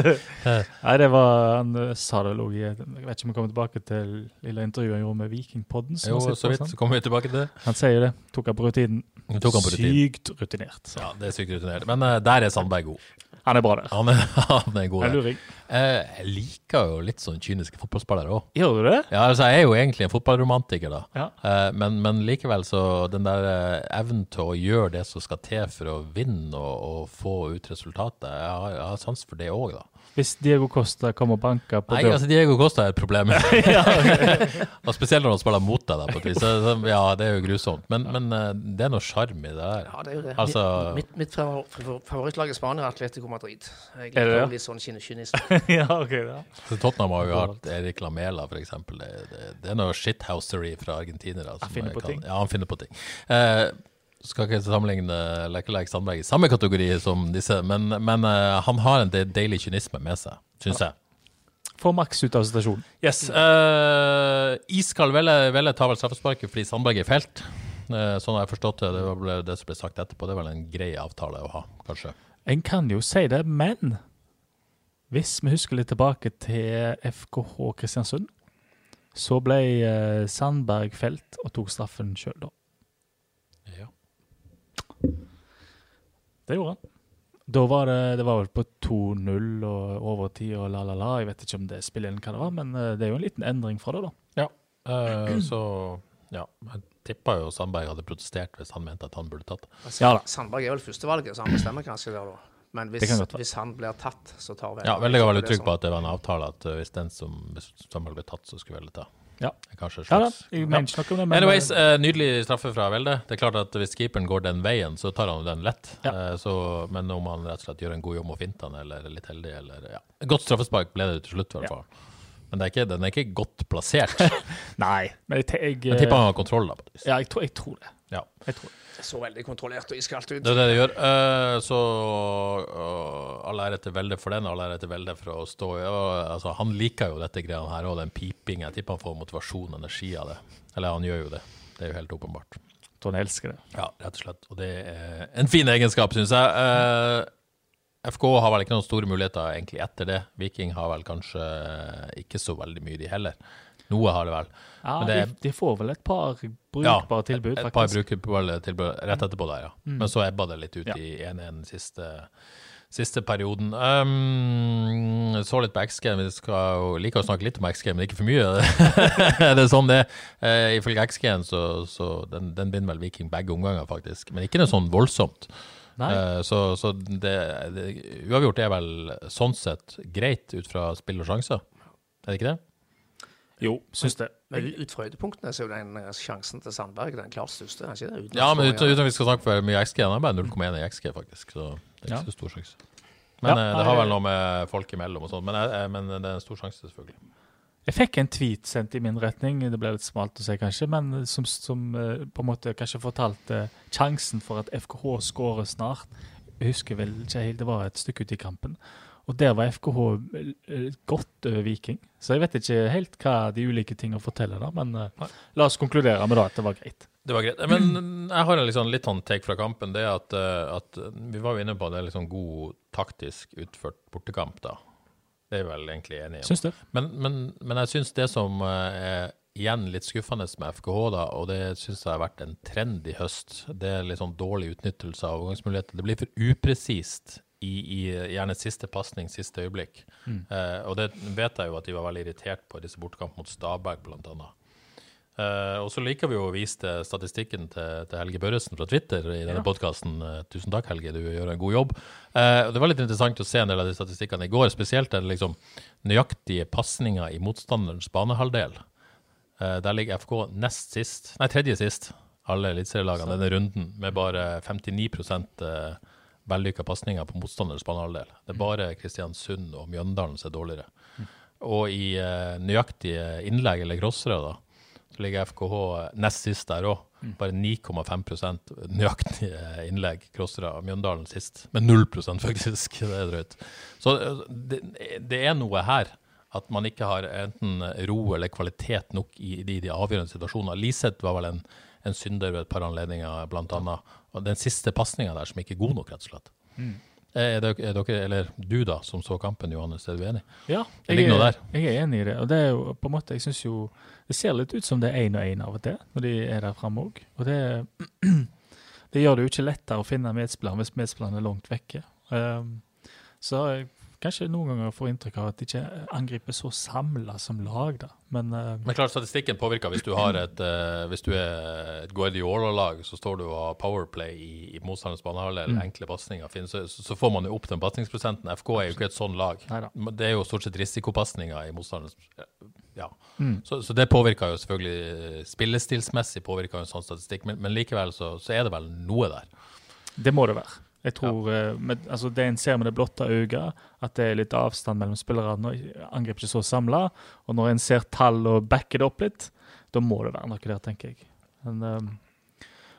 Nei, det var Han eh, sa det Jeg vet ikke om vi kommer tilbake til lille intervjuet han gjorde med Vikingpodden. Jo, så vidt, så kommer vi tilbake til det. Han sier det. Tok han på rutinen. Tok han på rutinen. Sykt rutinert. Ja, det er sykt rutinert. Men uh, der er Sandberg god. Han er bra der. Han er, han er god der. Eh, Jeg liker jo litt sånn kyniske fotballspillere òg. Gjør du det? Ja, altså, jeg er jo egentlig en fotballromantiker, da. Ja. Eh, men, men likevel så den der eh, evnen til å gjøre det som skal til for å vinne og, og få ut resultatet, jeg har, jeg har sans for det òg, da. Hvis Diego Costa kommer og banker på Nei, altså Diego Costa er et problem. og spesielt når han spiller mot deg, da, på et vis. Så, så, ja, det er jo grusomt. Men, men eh, det er noe sjarm i det der. Ja, det er jo det. Altså- mitt, mitt favor- favor- favorittlag i Spania er Atletico Madrid. Jeg Er liker det? ja? litt sånn kyni- kynisk. ja, ok, ja. Så Tottenham har jo hatt Erik Lamela, eksempel. Det, det, det er noe shithousery fra argentinere. Han finner på kan- ting. Ja, han finner på ting. Eh, skal ikke sammenligne Lekkelek Sandberg i samme kategori som disse, men, men eh, han har en deilig kynisme med seg, syns jeg. Får maks ut av situasjonen. Yes. Uh, Iskald Velle, Velle tar vel straffesparket fordi Sandberg er felt. Uh, sånn har jeg forstått det. Det var det som ble sagt etterpå. Det er vel en grei avtale å ha, kanskje. En kan jo si det, men hvis vi husker litt tilbake til FKH Kristiansund, så ble Sandberg felt og tok straffen sjøl, da. Ja. Det gjorde han. Da var det, det var vel på 2-0 og overtid og la-la-la. Jeg vet ikke om det spiller inn hva det var, men eh, det er jo en liten endring fra det, da. Eh, så ja, jeg tippa jo Sandberg hadde protestert hvis han mente at han burde tatt det. Ja da. Sandberg er vel førstevalget, så han bestemmer kanskje der, da. Men hvis, hvis han blir tatt, så tar vi Ja, Veldig var veldig trygg på at det var en avtale, at eh, hvis den som Sandberg ble tatt, så skulle Velle ta. Ja. Kanskje Ja da, jeg mener ikke noe om det, men Anyways, eh, eh, nydelig straffe fra Velde. Det er klart at Hvis keeperen går den veien, så tar han den lett. Ja. Eh, så, men om han rett og slett gjør en god jobb og å finte han, eller er litt heldig, eller ja. Godt straffespark ble det til slutt, i hvert Ja. Men det er ikke, den er ikke godt plassert. Nei, men jeg, jeg, Jeg tipper han har kontroll, da. Ja, jeg tror det. Ja. Jeg tror det. Så veldig kontrollert og iskaldt ut. Det er det det gjør. Uh, så uh, all ære til Velde for den, all ære til Velde for å stå i Uh, altså, Han liker jo dette greiene her og den pipingen. Jeg tipper han får motivasjon og energi av det. Eller han gjør jo det. Det er jo helt åpenbart. han elsker det. Ja, rett og slett. Og det er en fin egenskap, syns jeg. Eh, FK har vel ikke noen store muligheter egentlig etter det. Viking har vel kanskje ikke så veldig mye, de heller. Noe har det vel. Ja, Men det de, de får vel et par brukbare tilbud, faktisk. Et par brukbare tilbud rett etterpå der, ja. Men så ebba det litt ut Ja. i 1-1 siste, siste perioden. Um, så litt på XG. Vi skal jo like å snakke litt om XG, men ikke for mye. det er sånn det er. Uh, ifølge XG-en så, så den, den binder vel Viking begge omganger, faktisk. Men ikke noe sånn voldsomt. Nei. Eh, så så det, det, uavgjort er vel sånn sett greit ut fra spill og sjanser. Er det ikke det? Jo, syns det. Men ut fra høydepunktene så er jo den eh, sjansen til Sandberg den klart største. er ikke det? Uten Ja, men uten, uten at vi skal snakke for mye XG, den er bare 0,1 i XG, faktisk. Så det er Ja. ikke så stor sjanse. Men Ja, eh, det har vel noe med folk imellom og sånn. Men, eh, men det er en stor sjanse, selvfølgelig. Jeg fikk en tweet sendt i min retning, det ble litt smalt å si kanskje, men som, som på en måte kanskje fortalte sjansen for at FKH skårer snart. Jeg husker vel ikke helt, det var et stykke ute i kampen. Og der var FKH eh, godt over Viking. Så jeg vet ikke helt hva de ulike tingene forteller, da, men eh, la oss konkludere med da at det var greit. Det var greit. Men jeg har en liksom litt sånn take fra kampen. Det er at, eh, at vi var jo inne på at det er liksom god taktisk utført bortekamp, da. Det er vi vel egentlig enige om. Syns du? Men, men, men jeg syns det som eh, er igjen litt skuffende med FKH, da, og det syns jeg har vært en trend i høst, det er litt sånn dårlig utnyttelse av overgangsmuligheter. Det blir for upresist i, i gjerne siste pasning, siste øyeblikk. Eh, og det vet jeg jo at de var veldig irritert på i disse bortekampene mot Stabæk, blant annet. Eh, og så liker vi å vise til statistikken til, til Helge Børresen fra Twitter i denne podcasten. podkasten. tusen takk, Helge, du gjør en god jobb. Eh, og det var litt interessant å se en del av de statistikkene i går, spesielt den liksom nøyaktige pasninga i motstanderens banehalvdel. Eh, der ligger FK nest sist, nei, tredje sist, alle eliteserielagene denne runden, med bare 59 eh, vellykka pasninger på motstanderens banehalvdel. Det er bare Kristiansund og Mjøndalen som er dårligere. Og i eh, nøyaktige innlegg eller crossere, da, så ligger FKH nest sist der òg. Bare 9,5 nøyaktige innlegg, crossere. av Mjøndalen sist, med 0 faktisk. Det er drøyt. Så eh, det, det er noe her. At man ikke har enten ro eller kvalitet nok i de, de avgjørende situasjonene. Liseth var vel en, en synder ved et par anledninger, annet. Den siste pasninga der som ikke er god nok, rett og slett. Er, dere, er dere, eller du da, som så kampen, Johannes, er du enig? Ja, jeg er, jeg er enig i det. Og det er jo på en måte, jeg synes jo Det ser litt ut som det er én og én av og til, når de er der framme òg. Og det, det gjør det jo ikke lettere å finne medspilleren hvis medspilleren er langt vekke. Um, så jeg kanskje noen ganger får inntrykk av at de ikke angriper så samla som lag, da. Men uh, Men klart, statistikken påvirker. Hvis du har et, uh, hvis du er et Guardiola-lag, så står du og har powerplay i, i motstanderens banehalvdel, eller enkle pasninger, finnes, så, så får man jo opp den pasningsprosenten. FK er jo ikke et sånn lag. Neida. Det er jo stort sett risikopasninger i motstanderens Ja. Så, så det påvirker jo selvfølgelig Spillestilsmessig påvirker jo en sånn statistikk, men, men likevel så, så er det vel noe der. det må det være. Jeg tror, ja. med, altså Det en ser med det blotte øyet, at det er litt avstand mellom spillerne. Angriper ikke så samla. Og når en ser tall og backer det opp litt, da må det være noe der, tenker jeg. Men, um,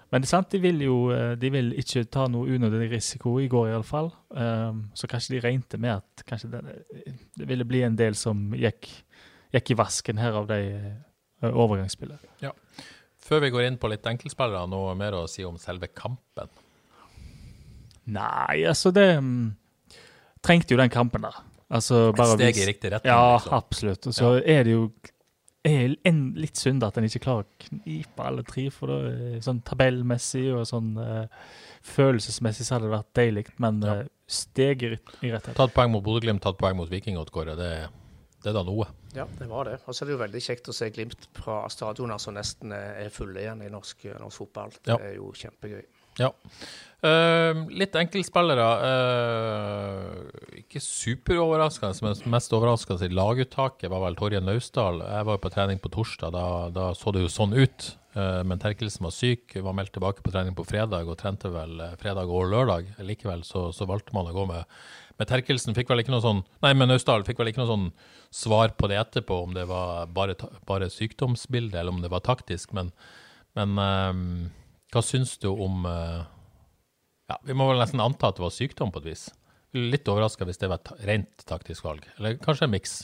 men det er sant, de vil jo eh, de vil ikke ta noe unødig risiko i går, iallfall. Um, så kanskje de regnet med at kanskje det, det ville bli en del som gikk, gikk i vasken her av de uh, Ja. Før vi går inn på litt enkeltspillere, noe mer å si om selve kampen. Nei, altså det um, Trengte jo den kampen der. Altså, Et steg vis- i riktig retning. Ja, liksom. absolutt. Og så er det jo er en, litt synd at en ikke klarer å knipe alle tre, for da, eh, sånn tabellmessig og sånn uh, følelsesmessig så hadde det vært deilig, men Ja. uh, steg i, i rett retning. Tatt poeng mot Bodø-Glimt, tatt poeng mot Viking, Oddgård. Det, det er da noe. Ja, det var det. Og så er det jo veldig kjekt å se Glimt fra stadioner som nesten er fulle igjen i norsk, norsk fotball. Det Ja. er jo kjempegøy. Ja. Eh, litt enkeltspillere. Uh, ikke superoverraskende, men mest overraskende i laguttaket var vel Torje Naustdal. Jeg var jo på trening på torsdag, da, da så det jo sånn ut. Uh, men Terkelsen var syk, var meldt tilbake på trening på fredag og trente vel eh, fredag og lørdag. Likevel så, så valgte man å gå med, med Terkelsen. Fikk vel ikke noe sånn Nei, men Naustdal fikk vel ikke noe sånn svar på det etterpå, om det var bare, bare sykdomsbildet eller om det var taktisk. Men, men hva syns du om eh, ja, Vi må vel nesten anta at det var sykdom på et vis. Litt overraska hvis det var et rent taktisk valg. Eller kanskje en miks.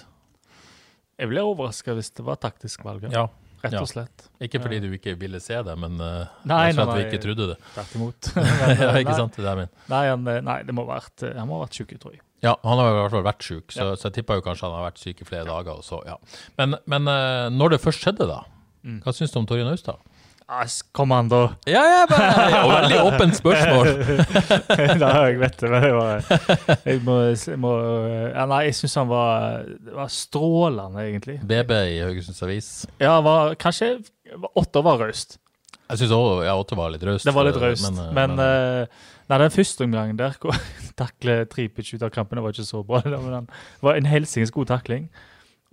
Jeg ble overraska hvis det var taktisk valg, ja. Ja. rett og slett. Ikke fordi du ikke ville se det, men uh, Nei, rett nei, at vi ikke trodde det. Tvert imot. ja, ikke sant? Det er min. Nei, han, eh, nei, det må ha vært, han må ha vært sjuk, tror jeg. Ja, han har i hvert fall vært syk, så, så jeg tippa kanskje han har vært syk i flere dager. Og så, ja. Men, men uh, når det først skjedde, da, Mm. hva syns du om Torje Naustdal? Da. Ja, ja, bare, ja, veldig åpent spørsmål. Nei, jeg vet det, men jeg, var, jeg må, jeg må ja, Nei, jeg syns han var, var strålende, egentlig. BB i Haugesunds Avis. Ja, var, kanskje Åtter var raust. Jeg syns òg ja, Åtte var litt raust. Det var litt eh, raust. Men, eh, Men, men, eh, nei, den første omgangen der, hvor takle Tripic ut av kampen, det var ikke så bra. Det var en helsikes god takling.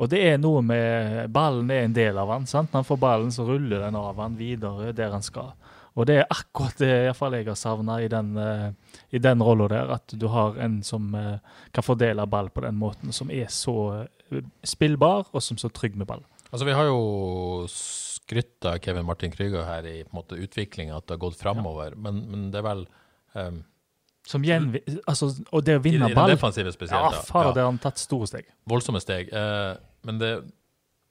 Og det er noe med Ballen er en del av han, sant? Når han får ballen, så ruller den av han videre der han skal. Og det er akkurat det i jeg har savna i den, uh, i den rolla der. At du har en som eh, kan fordele ball på den måten, som er så eh, spillbar, og som er så trygg med ball. Altså, vi har jo skrytt av Kevin Martin Krüger her i på en måte, utviklinga, at det har gått framover. Men, men det er vel um, Som gjenvi... Altså, og det å vinne i, i den ball defensive Ja, Far, ja. der har han tatt store steg. voldsomme steg. Eh, men det,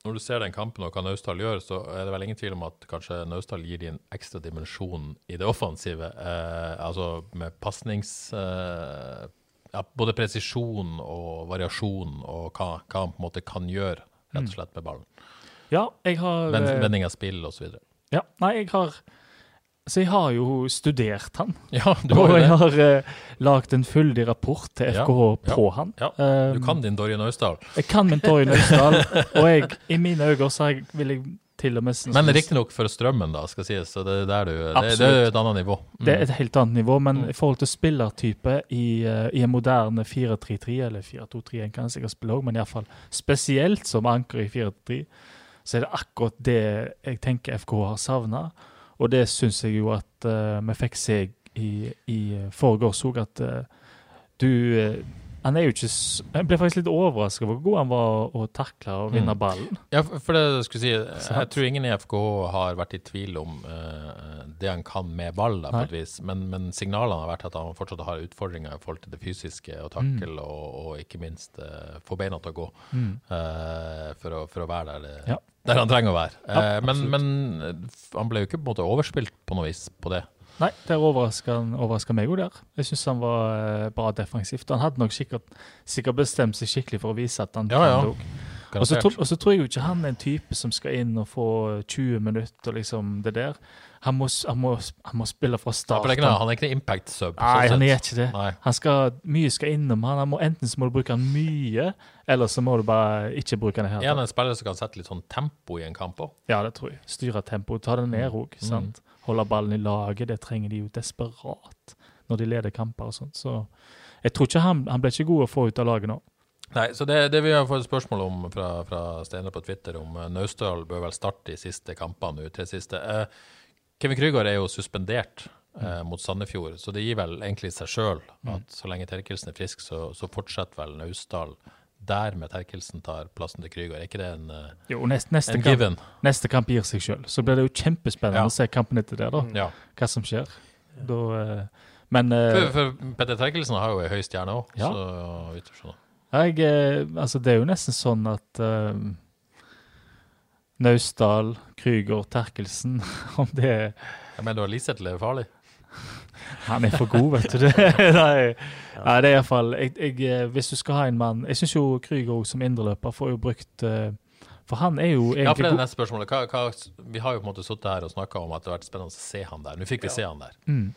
når du ser den kampen og hva Naustdal gjør, så er det vel ingen tvil om at kanskje Naustdal gir dem en ekstra dimensjon i det offensive. Eh, altså med pasnings... Eh, ja, både presisjon og variasjon og hva, hva han på en måte kan gjøre, rett og slett med ballen. Ja, jeg har eh, vending av spill osv. Ja, nei, jeg har Så jeg har jo studert han. Ja, du og har jo jeg har uh, lagd en fyldig rapport til FKH ja, på han. ja. Um, Du kan din Dorje Naustdal. Jeg kan min Dorje Naustdal, og jeg, i mine øyne så jeg, vil jeg til og med synes- Men riktignok for strømmen, da, skal sies. Så det er det, det er et annet nivå. Mm. Det er et helt annet nivå, men Mm. i forhold til spillertype i, uh, i en moderne 4-3-3, eller 4-2-3-1 kan jeg sikkert spille òg, men iallfall spesielt som anker i 4-3, så er det akkurat det jeg tenker FK har savna. Og det syns jeg jo at uh, vi fikk se i, i forgårs òg, at uh, du eh, Han er jo ikke Jeg ble faktisk litt overraska over hvor god han var å takle og vinne Mm. ballen. Ja, for det jeg skulle si, jeg tror ingen i FKH har vært i tvil om uh, det han kan med ball, da, på et vis. Men, men signalene har vært at han fortsatt har utfordringer i forhold til det fysiske og takkel, og, og ikke minst uh, få beina til å gå Mm. uh, for, å, for å være der, det, Ja. Der han trenger å være. Ja, Eh, men, men eh, han ble jo ikke på en måte overspilt på noe vis på det. Nei, det overraska meg òg der. Jeg syns han var eh, bra defensivt. Han hadde nok sikkert, sikkert bestemt seg skikkelig for å vise at han Ja, ja. kan tror- og så tror jeg jo ikke han er en type som skal inn og få 20 minutter og liksom det der. Han må, han må, han må spille fra start. det er noe, han er ikke noe impact sub. Nei, sånn han er ikke det. Han skal, mye skal innom han. han må, enten så må du bruke han mye, eller så må du bare ikke bruke han i hele tatt. en spiller som kan sette litt sånn tempo i en kamp òg? Ja, det tror jeg. Styre tempoet, ta det ned òg. Mm. Holde ballen i laget, det trenger de jo desperat når de leder kamper og sånt. Så jeg tror ikke han, han ble ikke god å få ut av laget nå. Nei, så det, det vi har fått spørsmål om fra, fra Steinar på Twitter, om uh, Naustdal bør vel starte de siste kampene nå, tre siste. Eh, Kevin Krygård er jo suspendert eh, mot Sandefjord, så det gir vel egentlig seg sjøl at så lenge Terkelsen er frisk, så, så fortsetter vel Naustdal der med Terkelsen tar plassen til Krygård. Er ikke det en, eh, Jo, neste, neste, en kamp, given? neste kamp gir seg sjøl. Så blir det jo kjempespennende Ja. å se kampen etter det, da. Ja. Hva som skjer. Da, eh, men eh, For, for Petter Terkelsen har jo ei høy stjerne òg, Ja. så jeg, altså, det er jo nesten sånn at eh, Naustdal, Krüger, Terkelsen Om det er Jeg mener, du har Liseth lever farlig? Han er for god, vet du. Nei, nei, det er iallfall Hvis du skal ha en mann Jeg syns jo Krüger som indreløper får jo brukt eh, For han er jo egentlig Ja, for det er neste spørsmålet. Hva, hva, vi har jo på en måte sittet her og snakka om at det har vært spennende å se han der. Nå fikk vi se han der. Mm.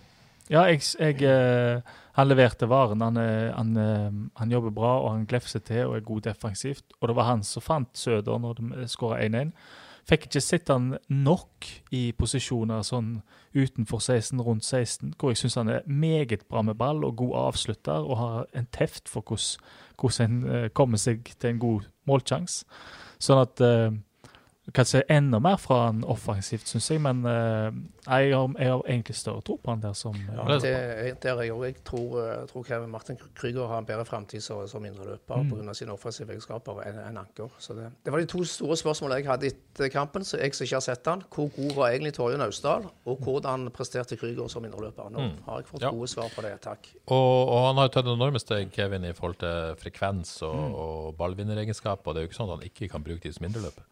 Ja, jeg, jeg, eh, han leverte varen. Han, eh, han, eh, han jobber bra og han glefser til og er god defensivt. Og det var han som fant Søder når de skåra 1-1. Fikk ikke sett han nok i posisjoner sånn utenfor 16, rundt 16, hvor jeg syns han er meget bra med ball og god avslutter og har en teft for hvordan, en kommer seg til en god målsjanse. Sånn at jeg kan se enda mer fra han offensivt, syns jeg, men uh, jeg, har, jeg har egentlig større tro på han der som Ja, eh, det, der er jeg, jeg tror, eh, tror Kevin Martin Krüger har en bedre framtid som, som indreløper Mm. pga. sine offensive egenskaper enn en Anker. Så det, det var de to store spørsmålene jeg hadde etter kampen, så jeg som ikke har sett han. Hvor god var egentlig Torje Naustdal, og hvordan presterte Krüger som indreløper? Nå har jeg fått Ja. gode svar på det. Takk. Og, og han har jo tatt enorme steg, Kevin, i forhold til frekvens og, Mm. og ballvinneregenskaper. Det er jo ikke sånn at han ikke kan bruke de som indreløper.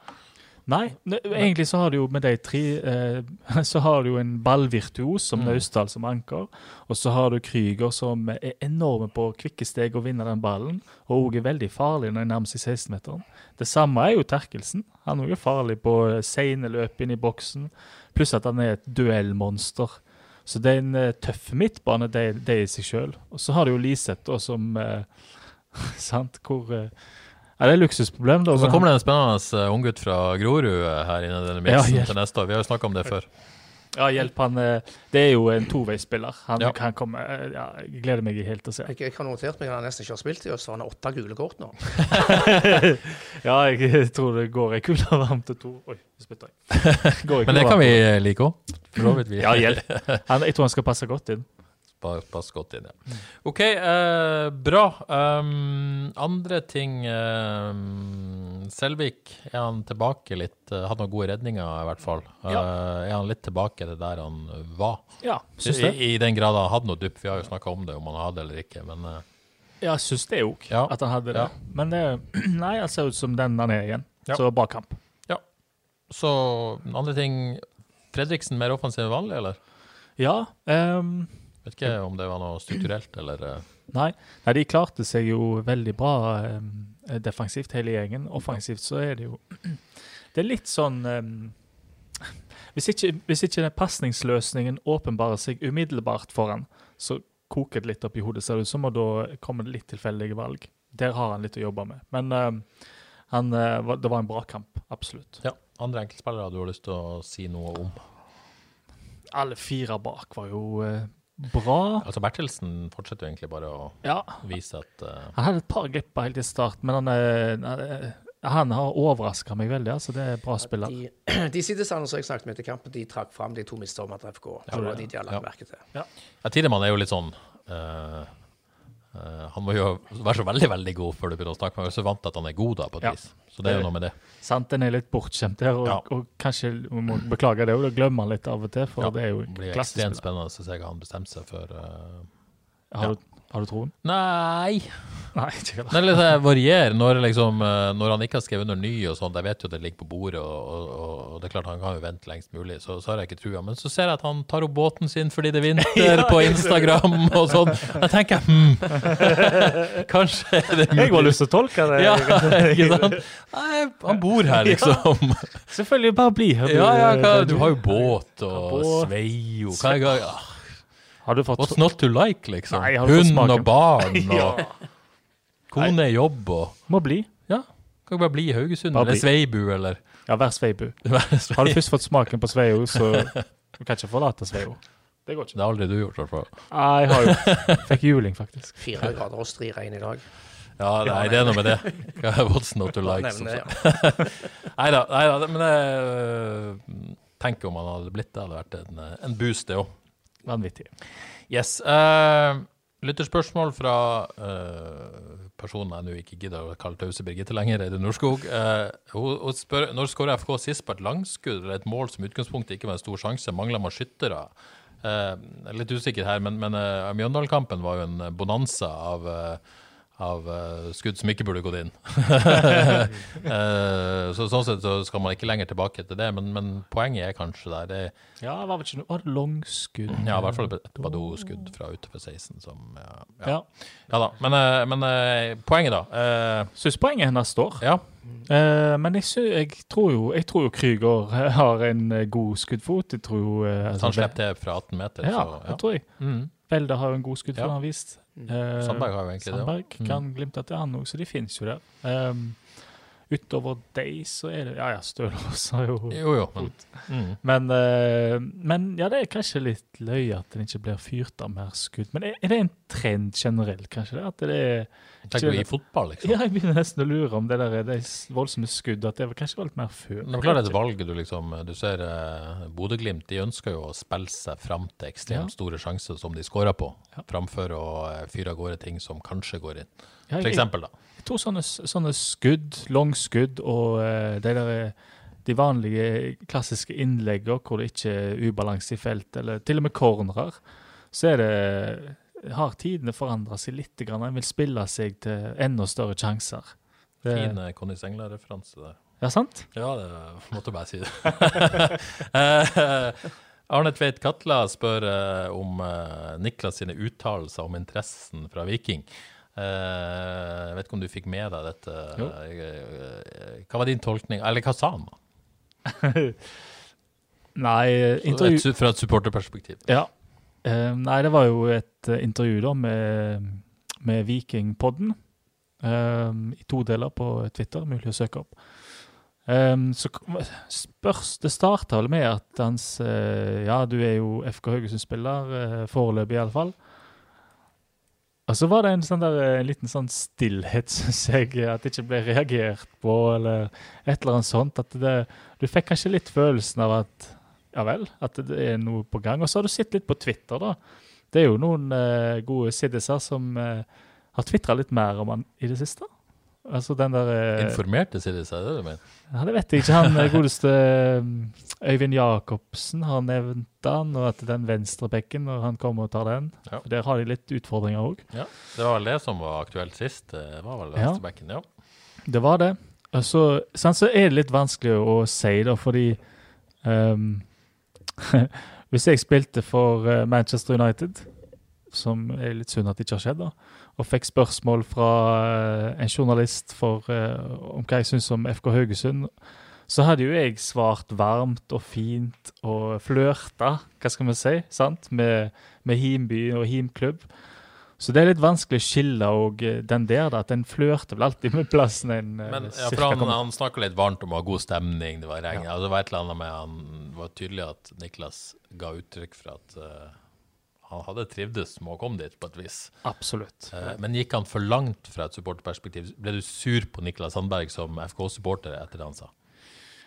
Nei, egentlig så har du jo med de tre eh, Så har du jo en ballvirtuos som Naustdal som anker, og så har du Krüger som er enorme på kvikke steg å vinne den ballen, og òg er veldig farlig når de nærmer seg 16-meteren. Det samme er jo Terkelsen. Han er jo farlig på eh, seine løp inn i boksen, pluss at han er et duellmonster. Så det er en eh, tøff midtbane, det, det i seg sjøl. Og så har du jo Liseth, som eh, Sant? Hvor eh, Ja, det er luksusproblem, da. Og så kommer det en spennende uh, unggutt fra Grorud eh, her inne i denne Ja, miksen hjelp. til neste år. Vi har jo snakka om det før. Ja, hjelp han. eh, Det er jo en toveisspiller. Han Ja. kan komme eh, ja, Jeg gleder meg helt til å se. Jeg, jeg har notert meg at han nesten ikke har spilt i oss, så han har åtte gule kort nå. Ja, jeg tror det går ei kule varm til to Oi, spytta jeg. Men det kan vi eh, like òg. For så vidt. Vi Ja, hjelp. Han, jeg tror han skal passe godt inn. Pa- Pass godt inn, ja. OK, eh, bra. Um, andre ting um, Selvik, er han tilbake litt? Uh, hadde noen gode redninger, i hvert fall. Uh, Er han litt tilbake til der han var? Ja, I, syns det. I den grad han hadde noe dupp. Vi har jo snakka om det, om han hadde eller ikke. Men uh, Ja, syns det òg, Ja. at han hadde det. Ja. Men det, nei, han ser ut som den han er igjen. Ja. Så bra kamp. så andre ting Fredriksen mer offensiv enn vanlig, eller? Ja. ehm, Vet ikke om det var noe strukturelt, eller uh, Nei. nei, de klarte seg jo veldig bra ehm, defensivt, hele gjengen. Offensivt så er det jo Det er litt sånn um, hvis, ikke, hvis ikke den pasningsløsningen åpenbarer seg umiddelbart for han, så koker det litt opp i hodet, ser det ut som, og da kommer det litt tilfeldige valg. Der har han litt å jobbe med. Men ehm, han, eh, det var en bra kamp, absolutt. Ja. Andre enkeltspillere du har lyst til å si noe om? Alle fire bak var jo eh, bra. Altså Bertelsen fortsetter jo egentlig bare å Ja, vise at uh, Han hadde et par glipper helt i start, men han, er- han, har overraska meg veldig. altså Det er en bra spiller. De, de sidestandene som jeg snakket med etter kampen, de trakk fram de to mistene til FK. Det var de de hadde lagt Ja. merke til. ja, Tidemann er jo litt sånn eh, eh, Han må jo være så veldig veldig god før du begynner å snakke med ham. Så vant at han er god, da, på et Ja. vis. Så det er jo noe med det. Sant, Den er litt bortskjemt der, og, Ja. og kanskje vi må beklage det, og da glemmer han litt av og til. For Ja, det er jo Det blir klassisk. ekstremt spennende å se hva han bestemmer seg for. Uh, Har, du, har du troen? Nei Nei, ikke. Det er litt sånn varierer når, liksom, eh, når han ikke har skrevet under ny og sånn. Jeg vet jo det ligger på bordet, og, og, og det er klart han kan jo vente lengst mulig. Så, så har jeg ikke trua. Men så ser jeg at han tar opp båten sin fordi det er vinter på Instagram og sånn. Da tenker jeg hm, kanskje er det mulig. Jeg har lyst til å tolke det. Ja, ikke sant? Nei, han bor her, liksom. Selvfølgelig, bare bli her. Ja, ja, hva, du, har jo båt og svei sveio. Hva er ja. Har du fått What's not to like, liksom? Nei, Hund og barn Ja. Kone jobb og Må bli. Ja. Kan ikke bare bli i Haugesund Bare eller bli. Sveibu eller Ja, vær Sveibu. Har du først fått smaken på Sveio, så du kan ikke forlate Sveio. Det går ikke. Det har aldri du gjort, i hvert fall. Nei, jeg har jo Fikk juling, faktisk. Fire grader og stri regn i dag. Ja, nei, det er noe med det. What's not to like? Som nevne sagt. Nei da, nei da, men jeg tenker om han hadde blitt det, hadde vært en, en boost, det òg. Vanvittig. Yes. Uh, lytterspørsmål fra uh, personen jeg nå ikke gidder å kalle Tause Birgitte lenger, Eide Norskog. Eh, hun, hun spør når skåra FK sist på et langskudd eller et mål som utgangspunktet ikke var en stor sjanse? Mangler man skyttere? Eh, litt usikker her, men, men eh, Mjøndalen-kampen var jo en bonanza av uh, av uh, skudd som ikke burde gått inn. uh, så Sånn sett så skal man ikke lenger tilbake til det, men, men poenget er kanskje der. Det, Ja, var vel ikke noe Var det langskudd? ja, i hvert fall et Badou-skudd fra utenfor 16 som ja, ja. Ja. ja da. Men, uh, men poenget, da. Uh, Syns poenget hennes står. ja. Men jeg, sy jeg tror jo Jeg tror jo Krüger har en god skuddfot. Jeg tror altså, han slipper det fra 18 meter, Ja, så det tror jeg. Mm. Har jo en god skuddfot, Ja. har han vist. Eh, Sandberg har jo egentlig det også. Sandberg Mm. kan glimte til han òg, så de finnes jo der. Um, utover deg så er det Ja, ja, Stølås har jo Jo, jo. Men, mm. Men, uh, men ja, det er kanskje litt løye at det ikke blir fyrt av mer skudd. Men er, er det en trend generelt, kanskje? det? At det er Tenker du i fotball, liksom. Ja, jeg begynner nesten å lure om det der er de voldsomme skudd, at det var kanskje var litt mer før. Det er klart et valg du liksom Du ser uh, Bodø-Glimt, de ønsker jo å spille seg fram til ekstremt Ja. store sjanser som de skårer på, Ja. framfor å uh, fyre av gårde ting som kanskje går inn. Ja, For eksempel, da. Tror sånne, sånne skudd, langskudd og uh, de der eh, de vanlige klassiske innleggene hvor det ikke er ubalanse i felt, eller til og med cornerer, så er det har tidene forandra seg litt. En vil spille seg til enda større sjanser. Det, Fin Conny Sengler-referanse der. ja, sant? Ja, det måtte bare si det. Eh, Arne Tveit Katla spør eh, om eh, Niklas sine uttalelser om interessen fra Viking. Eh, jeg vet ikke om du fikk med deg dette. Jo. Eh, hva var din tolkning? Eller hva sa han? da? Nei, intervju et, fra et supporterperspektiv. Ja. Eh, nei, det var jo et eh, intervju da med, med Vikingpodden. Um, I to deler på Twitter, mulig å søke opp. Um, så spørs Det starta vel med at hans uh, Ja, du er jo FK Haugesund-spiller, uh, foreløpig iallfall. Og så var det en sånn der, eh, en liten sånn stillhet, syns jeg, at det ikke ble reagert på, eller et eller annet sånt. At det, du fikk kanskje litt følelsen av at ja vel, at det er noe på gang. Og så har du sett litt på Twitter, da. Det er jo noen eh, gode siddiser som eh, har tvitra litt mer om han i det siste. Altså den der eh, Informerte det seg, det du mener? Ja, det vet jeg ikke. Han eh, godeste eh, Øyvind Jacobsen har nevnt han, og at den venstrebekken, når han kommer og tar den. Ja. Der har de litt utfordringer òg. Ja. Det var vel det som var aktuelt sist. Det var vel venstrebekken, ja. Det var det. Og så, sånn, så er det litt vanskelig å si, da, fordi um, Hvis jeg spilte for Manchester United, som er litt synd at det ikke har skjedd, da, og fikk spørsmål fra eh, en journalist for, eh, om hva jeg syns om FK Haugesund, så hadde jo jeg svart varmt og fint og flørta, hva skal vi si, sant, med, med Himby og Himklubb. Så det er litt vanskelig å skille og eh, den der, da, at den flørter vel alltid med plassen en Men ja, for han, han snakka litt varmt om å ha god stemning, det var regn. Ja. det var et eller annet med Han var tydelig at Niklas ga uttrykk for at eh, han hadde trivdes med å komme dit, på et vis. Absolutt. Eh, men gikk han for langt fra et supporterperspektiv? Ble du sur på Niklas Sandberg som FK-supporter etter det han sa?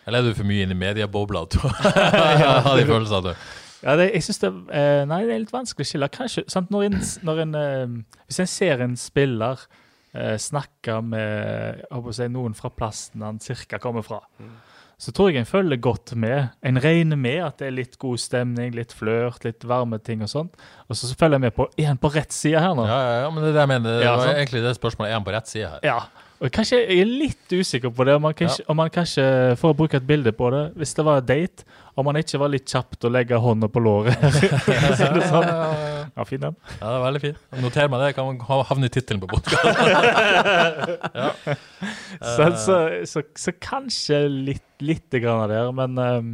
Eller er du for mye inne i mediebobla til å ha de følelsene? Ja, det, jeg synes det, eh, nei, det er litt vanskelig å skille. Kanskje, sant, når en, når en, eh, hvis en ser en spiller eh, snakke med jeg håper å si, noen fra plassen han cirka kommer fra, så tror jeg en følger godt med. En regner med at det er litt god stemning, litt flørt, litt varme ting og sånt. Og så følger jeg med på er han på rett side her nå. Ja, ja, ja, men det er det jeg mener. Det Ja, var egentlig det spørsmålet. Er han på rett side her? Ja. Og kanskje Jeg er litt usikker på det. Om man, kanskje, om man kanskje, For å bruke et bilde på det Hvis det var en date, om man ikke var litt kjapt å legge hånda på låret. Så det sånn. Ja, fin den. Ja, det er veldig fint. Noter meg det. Kan ha- havne i tittelen på podkasten. Så, så, så, så kanskje litt, litt grann av det, men um,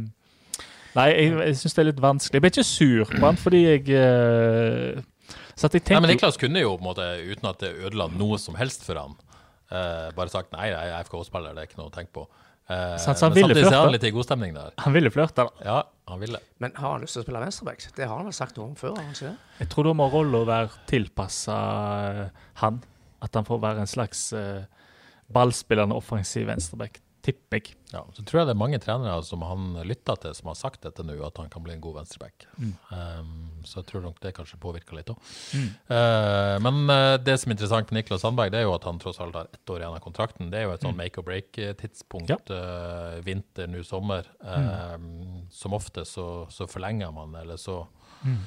Nei, jeg, jeg syns det er litt vanskelig. Jeg ble ikke sur på han fordi jeg uh, Så at jeg Nei, men Niklas kunne jo, på en måte, uten at det ødela noe som helst for han, uh, bare sagt nei, jeg er FK-spiller, det er ikke noe å tenke på. Uh, så han, så han men ville samtidig flørte. er han litt i god stemning der. Han ville flørte, da. Ja, han ville. Men har han lyst til å spille venstreback? Det har han vel sagt noe om før? har han ikke det? Jeg tror da må rolla være tilpassa han. At han får være en slags uh, ballspillende offensiv venstreback. Tipper jeg. Ja, så tror jeg det er mange trenere som han lytter til, som har sagt dette nå, at han kan bli en god venstreback. Mm. Um, så jeg tror nok det kanskje påvirker litt òg. Mm. men uh, det som er interessant med Niklas Sandberg, det er jo at han tross alt har ett år igjen av kontrakten. Det er jo et sånn make or break-tidspunkt. Mm. Ja. Uh, vinter, nå sommer. Um, Som ofte så, så forlenger man, eller så Mm.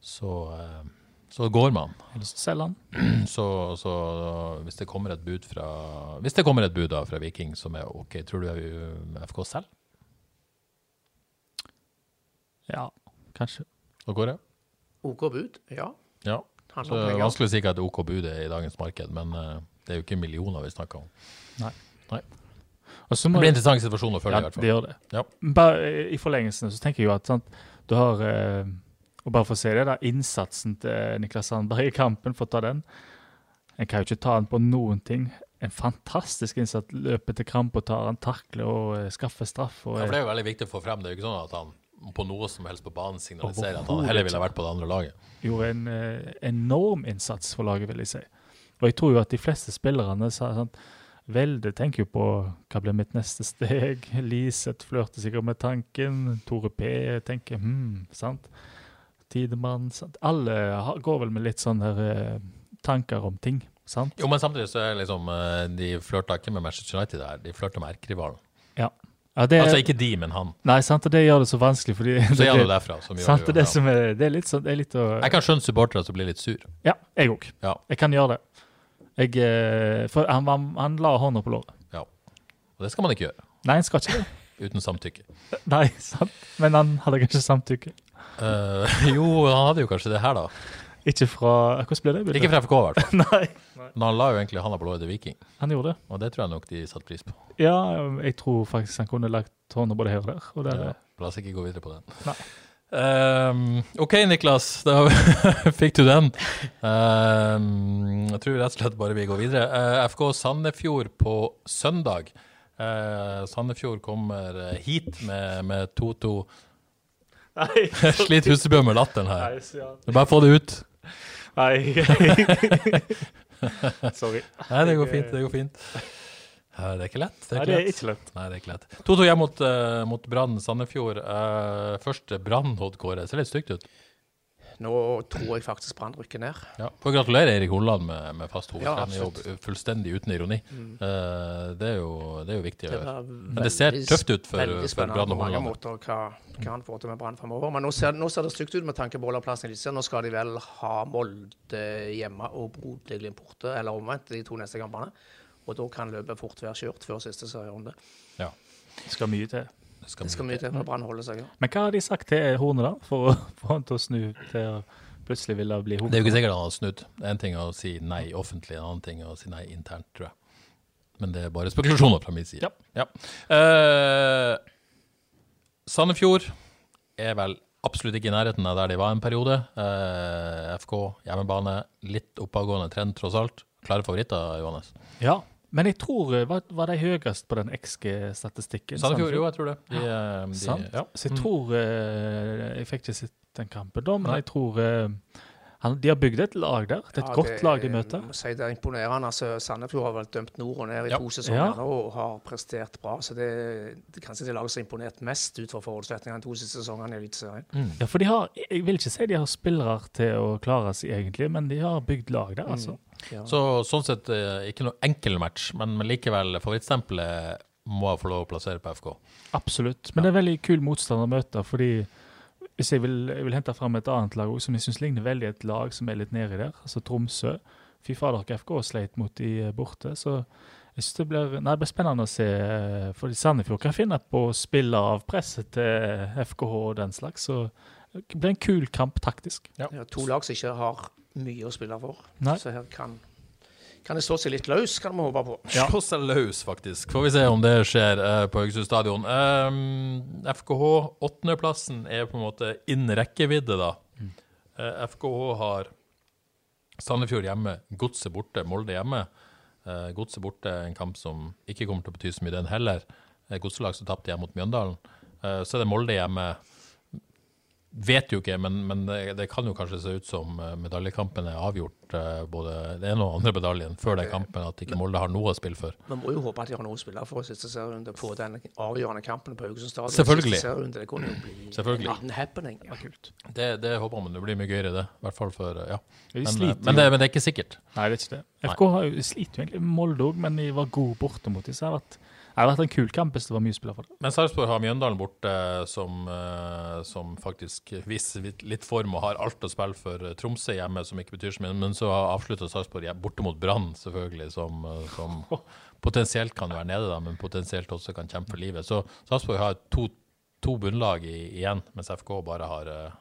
så, eh, så går man. Eller så selger han. Så, så hvis det kommer et bud fra Hvis det kommer et bud da fra Viking som er OK, tror du eh, FK selv? Ja, kanskje. Så går det? OK bud? Ja. Ja. Så det er vanskelig å si hva et OK bud er i dagens marked, men eh, det er jo ikke millioner vi snakker om. Og så Det blir en interessant situasjon å følge, ja, i hvert fall. det gjør det. Ja. Bare I forlengelsen så tenker jeg jo at sant, du har eh, Og bare for å si det, da, innsatsen til Niklas Sandberg i kampen, for å ta den En kan jo ikke ta han på noen ting en fantastisk innsats. Løper til kamp og tar han, takle og eh, skaffer straff. Og, Ja, for det er jo veldig viktig å få frem. Det er jo ikke sånn at han på noe som helst på banen signaliserer at han heller ville vært på det andre laget. gjorde en eh, enorm innsats for laget, vil jeg si. Og jeg tror jo at de fleste spillerne sa sånn Velde tenker jo på hva blir mitt neste steg. Liseth flørter sikkert med tanken. Tore P tenker hm, sant. Tidemann? Alle går vel med litt sånne eh, tanker om ting, sant? Jo, men samtidig så er liksom eh, De flørta ikke med Manchester United her, de flørta med erkerivalen. Ja. ja det, Altså ikke de, men han. Nei, sant, og det gjør det så vanskelig, fordi Så er det, derfra. Som sant, det, ja. som er, det er litt sånn det er Jeg kan skjønne supportere som blir litt sur. Ja, jeg òg. Ja. Jeg kan gjøre det. Jeg, eh, for han, han, han la hånda på låret. Ja. Og det skal man ikke gjøre. Nei, han skal ikke det. Uten samtykke. Nei, sant. Men han hadde kanskje samtykke. Eh, jo, han hadde jo kanskje det her, da. Ikke fra Hvordan ble det? Ikke fra FK, i hvert fall. Nei. Men han la jo egentlig handa på låret til Viking, Han gjorde det. og det tror jeg nok de satte pris på. Ja, jeg tror faktisk han kunne lagt hånda både her og der. Og der Ja, La oss ikke gå videre på den. Nei. Um, OK, Niklas. Da fikk du den. Um, jeg tror rett og slett bare vi går videre. Uh, FK Sandefjord på søndag. Uh, Sandefjord kommer eh, hit med med 2-2. Nei, Sliter Husebjørn med latteren her. Nei, ja. Bare få det ut. Nei. Sorry. Nei, det går fint. Det går fint. Eh, Det er ikke lett. Det Nei, er det er lett. ikke lett. Nei, det er ikke lett. 2-2 hjem mot, uh, mot Brann Sandefjord. Uh, første Brann, Odd Ser litt stygt ut. Nå tror jeg faktisk Brann rykker ned. Ja. Får gratulere Erik Holland med, med fast Ja, hovedtrenerjobb, fullstendig uten ironi. Eh, det, er jo, det er jo viktig å gjøre. Men det ser tøft ut for, veldig for spennende Brann på og mange Holland. måter hva, hva han får til med Brann fremover. Men nå ser, nå ser det stygt ut med tanke på Ålaplassen. Nå skal de vel ha Molde hjemme og Bodø-Glimt borte, eller omvendt, de to neste kampene. Og da kan løpet fort være kjørt før siste serierunde. Ja. Det skal mye til. Det skal Det skal mye til for Brann holder seg. Ja. Men hva har de sagt til Horne, da? For å få han til å snu til å plutselig ville bli Det er jo ikke sikkert han har snudd. En ting er å si nei offentlig, en annen ting er å si nei internt, tror jeg. Men det er bare spekulasjoner fra min side. Ja. Eh, Sandefjord er vel absolutt ikke i nærheten av der de var en periode. Uh, FK, hjemmebane, litt oppadgående trend tross alt. Klare favoritter, Johannes? Ja. Men jeg tror eh, Var, var de høyest på den XG-statistikken? Sandefjord, jo, jeg tror det. De, ja. de, Sant? ja. Så jeg Mm. tror eh, Jeg fikk ikke sett den kampen da, men Nei. jeg tror eh, han, de har bygd et lag der. Det er et Ja, godt lag de møter. jeg Si det er imponerende. Altså, Sandefjord har vel dømt nord og ned i Ja. to sesonger Ja. og har prestert bra. Så det, det kanskje det laget som har imponert mest ut fra forutsetningene de to siste sesongene i Eliteserien. Ja, for de har Jeg vil ikke si de har spillere til å klare seg, egentlig, men de har bygd lag der, altså. Ja. Så sånn sett eh, ikke noe enkel match, men, likevel favorittstempelet må jeg få lov å plassere på FK. Absolutt. Men det er veldig kul motstander å møte, fordi hvis jeg vil, jeg vil hente fram et annet lag også, som jeg syns ligner veldig et lag som er litt nedi der, altså Tromsø. Fy fader, FK sleit mot de eh, borte. Så jeg synes det blir, nei, det blir spennende å se. For Fordi Sandefjord kan finne på å spille av presset til FKH og den slags. Så det blir en kul kamp taktisk. Ja, to lag som ikke har mye å spille for. Nei. Så her kan, kan det stå seg litt løs, kan vi håpe på. Slå seg løs, faktisk. Får vi se om det skjer eh, på Haugesund stadion. Um, FKH, åttendeplassen, er på en måte innen rekkevidde, da. Eh, FKH har Sandefjord hjemme, Godset borte, Molde hjemme. Uh, Godset borte en kamp som ikke kommer til å bety så mye, den heller. Uh, Godselag som tapte hjemme mot Mjøndalen. Uh, så er det Molde hjemme. Vet jo ikke, men, men det, det kan jo kanskje se ut som eh, medaljekampen er avgjort. eh, både det ene og andre medaljen før den kampen, at ikke Molde har noe å spille for. Man må jo håpe at de har noe å spille for i siste serierunde på den avgjørende kampen på Haugesund stadion. Selvfølgelig. Siste Det kunne jo bli Selvfølgelig. en happening. Ja. Det, det håper man det blir mye gøyere, det. I hvert fall for Ja. De Men, eh, men, det, men det er ikke sikkert. Nei, det er ikke det. FK har jo, sliter jo egentlig Molde òg, men de var gode borte mot det har vært, det har vært en kul kamp hvis det var mye spillere for det. Men Sarpsborg har Mjøndalen borte, som, eh, som faktisk viser litt- form og har alt å spille for. eh, Tromsø hjemme, som ikke betyr så mye. Men så avslutter Sarpsborg borte mot Brann, selvfølgelig, som, eh, som potensielt kan være nede, da, men potensielt også kan kjempe for livet. Så Sarpsborg har to, to bunnlag i, igjen, mens FK bare har eh,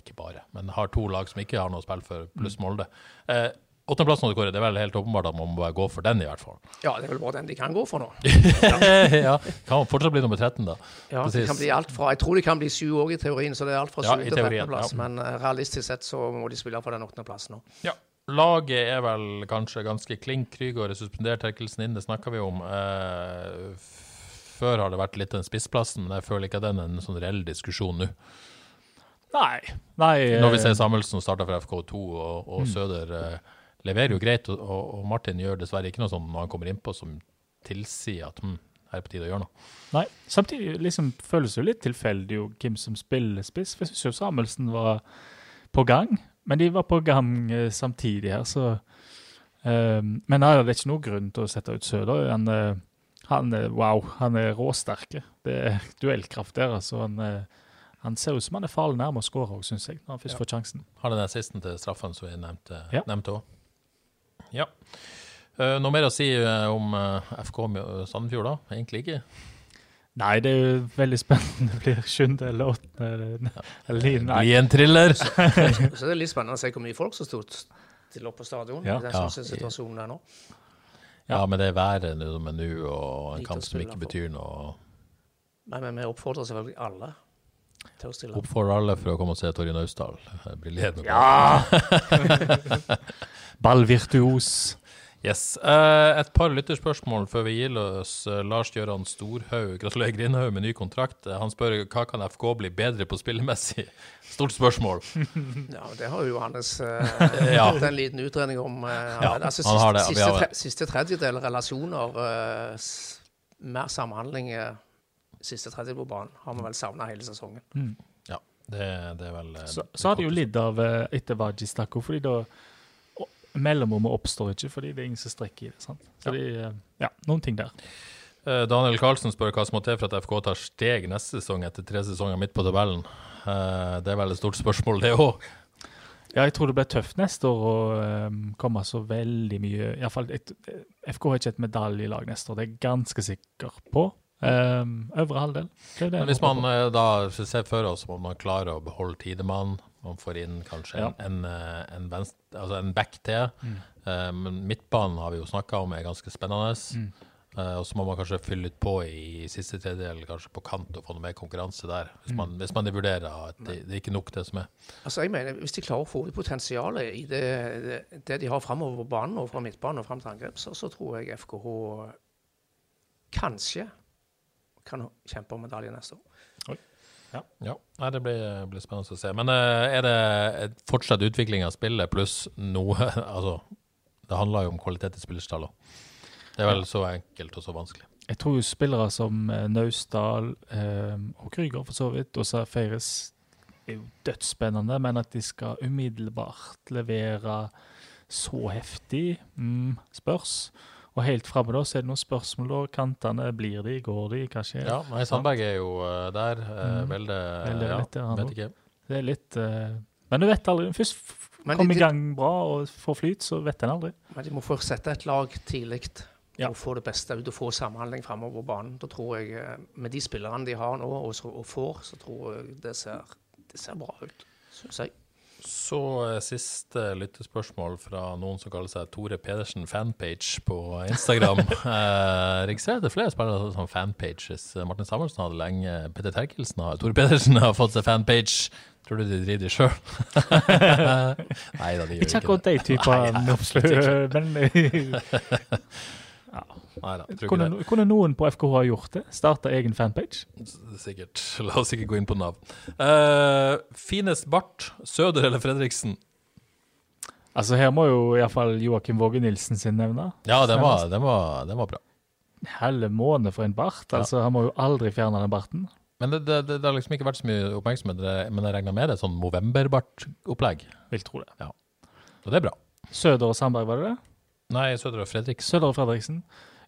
ikke bare, men har to lag som ikke har noe å spille for, pluss Molde. Eh, Åttendeplassen, Odd Kåre, det er vel helt åpenbart at man må bare gå for den, i hvert fall. Ja, det er vel bare den de kan gå for nå. ja, Kan fortsatt bli nummer 13, da. Ja, det kan bli alt fra, Jeg tror de kan bli sju òg i teorien, så det er alt fra Ja, sju i til teorien, 13.-plass. ja. Men eh, realistisk sett så må de spille for den åttendeplassen nå. Ja. Laget er vel kanskje ganske klink. Krygård er suspendert, Terkelsen inn, det snakka vi om. Eh, før har det vært litt den spissplassen, men jeg føler ikke at den er en sånn reell diskusjon nå. Nei. Nei Når vi eh, ser Samuelsen starta fra FK2, og, og Søder eh, leverer jo greit, og, og Martin gjør dessverre ikke noe sånn når han kommer innpå som tilsier at hm, her er på tide å gjøre noe. Nei. Samtidig liksom, føles det jo litt tilfeldig jo hvem som spiller spiss. For jeg syns jo Samuelsen var på gang, men de var på gang eh, samtidig her, så eh, Men er det ikke noen grunn til å sette ut Søder. Han, eh, han er wow, han er råsterk. Det er duellkraft der, altså. Han, eh, han ser ut som han er farlig nærme å skåre òg, syns jeg, når han først Ja. får sjansen. Har den assisten til straffen som vi nevnte Ja. òg. Ja. Eh, noe mer å si eh, om eh, FK Sandefjord, da? Egentlig ikke. Nei, det er jo veldig spennende. Det blir sjuende eller åttende eller niende. Blir en thriller! Så det er litt spennende å se hvor mye folk som stod til opp på stadion. Ja. i den Ja. sånn situasjonen der nå. Ja, men det er været som er nå, og en Lite kamp som ikke betyr noe. Nei, men vi oppfordrer selvfølgelig alle til å stille. Oppfordrer alle for å komme og se Torje Naustdal. Blir ledende. Ja! Ballvirtuos. Yes. Uh, et par lytterspørsmål før vi gir løs. Eh, Lars Gøran Storhaug, gratulerer Grindhaug med ny kontrakt. Eh, han spør hva kan FK bli bedre på spillemessig? Stort spørsmål. Ja, det har jo Johannes uh, Ja. hatt en liten utredning om. Ja, altså, han har det. siste, siste, tre, siste tredjedel relasjoner, mer samhandling siste tredjedel på banen, har vi vel savna hele sesongen. Ja, det, det er vel Så, så har de jo lidd av etter Vaji stakk opp, fordi da Mellomrommet oppstår ikke fordi det er ingen som strekker i det. sant? Så Ja. de, eh, ja, noen ting der. Eh, Daniel Karlsen spør hva som må til for at FK tar steg neste sesong etter tre sesonger midt på tabellen. Eh, det er vel et stort spørsmål, det òg. Ja, jeg tror det blir tøft neste år å komme så veldig mye i alle fall, FK har ikke et medaljelag neste år, det er jeg ganske sikker på. Øvre halvdel. Det det Men hvis man da ser for oss om man klarer å beholde Tidemann, man får inn kanskje Ja. en, en, eh, en, venst, altså en back til. Eh, men midtbanen har vi jo snakka om er ganske spennende. Mm. Uh, og så må man kanskje fylle litt på i siste tredjedel, kanskje på kant, og få noe mer konkurranse der. Hvis Mm. man, hvis man vurderer at det, det er ikke nok, det som er. Altså, jeg mener, Hvis de klarer å få ut potensialet i det, det, det de har framover på banen og fra midtbanen og fram til angrep, så, så tror jeg FKH kanskje kan kjempe om medalje neste år. Ja, Nei, det blir, blir spennende å se. Men eh, er det fortsatt utvikling av spillet pluss noe Altså, det handler jo om kvalitet i spillerstall òg. Det er vel så enkelt og så vanskelig. Jeg tror jo spillere som eh, Naustdal eh, og Krüger for så vidt, og så Feires, er jo dødsspennende, men at de skal umiddelbart levere så heftig, mm, spørs. Og helt framme da, så er det noen spørsmål da. Kantene, blir de, går de, hva skjer? Ja, nei, Sandberg er jo uh, der. Uh, Mm. Velde, Veldig ja, vet ja, vet ikke. Det er litt uh, Men du vet aldri. Først kom de- i gang bra og får flyt, så vet en aldri. Men de må fortsette sette et lag tidlig Ja. og få det beste ut og få samhandling framover på banen. Da tror jeg, eh, Med de spillerne de har nå og, så, og får, så tror jeg det ser, det ser bra ut. Synes jeg. Så eh, siste lyttespørsmål fra noen som kaller seg Tore Pedersen fanpage på Instagram. eh, registrerer det er flere spillere som fanpages. Martin Samuelsen hadde lenge. Petter Terkelsen har Tore Pedersen har fått seg fanpage. Tror du de driver det sjøl? Nei da, de gjør Ikke det. ikke akkurat de typene, men Nei da, tror kunne, kunne noen på FKH ha gjort det? Starta egen fanpage? Sikkert. La oss ikke gå inn på navn. Uh, finest bart, Søder eller Fredriksen? Altså Her må jo iallfall Joakim Våge Nilsen sin nevne. Ja, den var, den var, den var bra. Helle måne for en bart. Ja. Altså Han må jo aldri fjerne den barten. Men det, det, det, har liksom ikke vært så mye oppmerksomhet, men jeg regner med det er sånn opplegg Vil tro det. Ja. Og det er bra. Søder og Sandberg, var det det? Nei, Søder og Fredriksen. Søder og Fredriksen.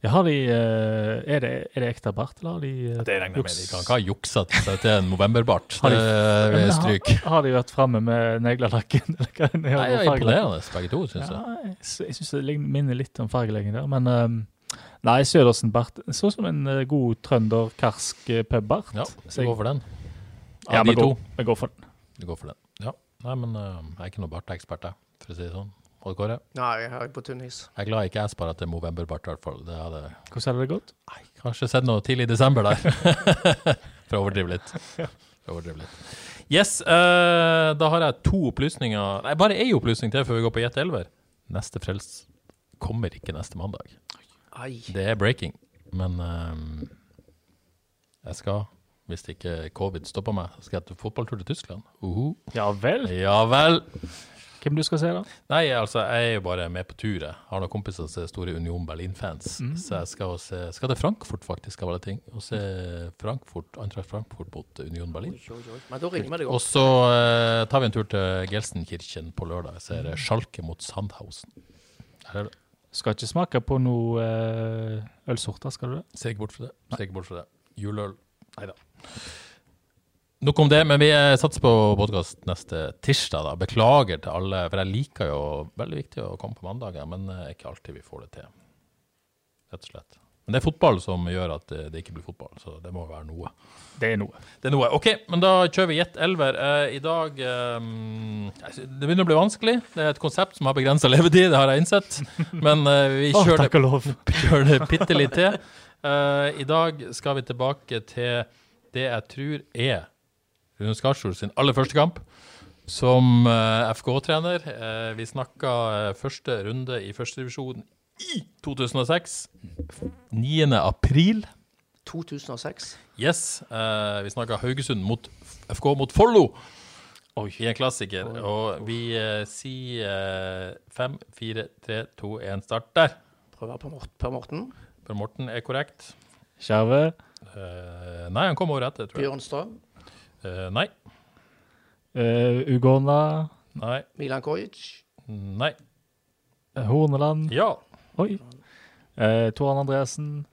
Ja, har de, eh, er, det, er det ekte bart, eller har de ja, Det regner jeg med. De kan ikke ha juksa seg til en novemberbart. Har de- Det Ja, stryk. Har, har de vært framme med neglelakken? eller hva Nei, ja. Imponerende, begge to, syns. Ja, jeg jeg syns det minner litt om fargelegging der, men um, Nei, Sødersen bart så som en eh, god trønder, karsk uh, pubbart. Ja, vi går for den. Ja, de vi to. går, vi går for den. Du går for den. Ja. Nei, men uh, jeg er ikke noen bartekspert, jeg, for å si det sånn. Og Kåre? jeg. Nei, jeg er på tynn is. Jeg er glad ikke jeg sparer til novemberbart, i hvert fall. Det hadde Hvordan hadde det gått? Nei, kanskje sett noe tidlig i desember der. For å overdrive litt. For å overdrive litt. Yes, uh, da har jeg to opplysninger Nei, bare én opplysning til før vi går på Jet Elver. Neste frels kommer ikke neste mandag. Ai. Det er breaking, men ehm, jeg skal, hvis ikke covid stopper meg, skal jeg til fotballtur til Tyskland. Uhu. Ja vel. Ja vel. Hvem du skal se, da? Nei, altså, jeg er jo bare med på tur. Jeg har noen kompiser som er store Union Berlin-fans. Så jeg skal, se, skal til Frankfurt, faktisk, av alle ting. Og se Frankfurt, Eintracht Frankfurt mot Union Berlin. Oi, oi, oi. Men da ringer vi deg Og så uh, tar vi en tur til Gelsenkirchen på lørdag. Jeg ser mm. Schalke mot Sandhausen. Her er det. Skal ikke smake på noe uh, ølsorter, skal du det? Ser ikke bort fra det. Ser ikke bort fra det. Juleøl. Nei da. Nok om det, men vi eh, satser på podkast neste tirsdag. da. Beklager til alle, for jeg liker jo veldig viktig å komme på mandager, men eh, ikke alltid vi får det til. Rett og slett. Men det er fotball som gjør at det, det ikke blir fotball, så det må være noe. Det er noe. Det er noe. OK, men da kjører vi Jet Elver. Eh, I dag eh, Det begynner å bli vanskelig. Det er et konsept som har begrensa levetid, det har jeg innsett. Men eh, vi kjører det og lov. gjør det bitte litt til. Eh, I dag skal vi tilbake til det jeg tror er Rune Skarsjord sin aller første kamp som eh, FK-trener. Eh, vi snakka eh, første runde i førstedivisjon i 2006. 9. april. 2006. Yes. vi snakka Haugesund mot FK mot Follo. I en klassiker. Og vi sier fem, fire, tre, to, én, start der. Prøver på Per Morten. Per Morten er korrekt. Skjerve. Nei, han kom året etter, tror jeg. Bjørn Strøm. Eh, nei. Uh, Ugona. Nei. Milan Kojic. Nei. eh, Horneland. Ja. Oi. Uh, Toran Andresen.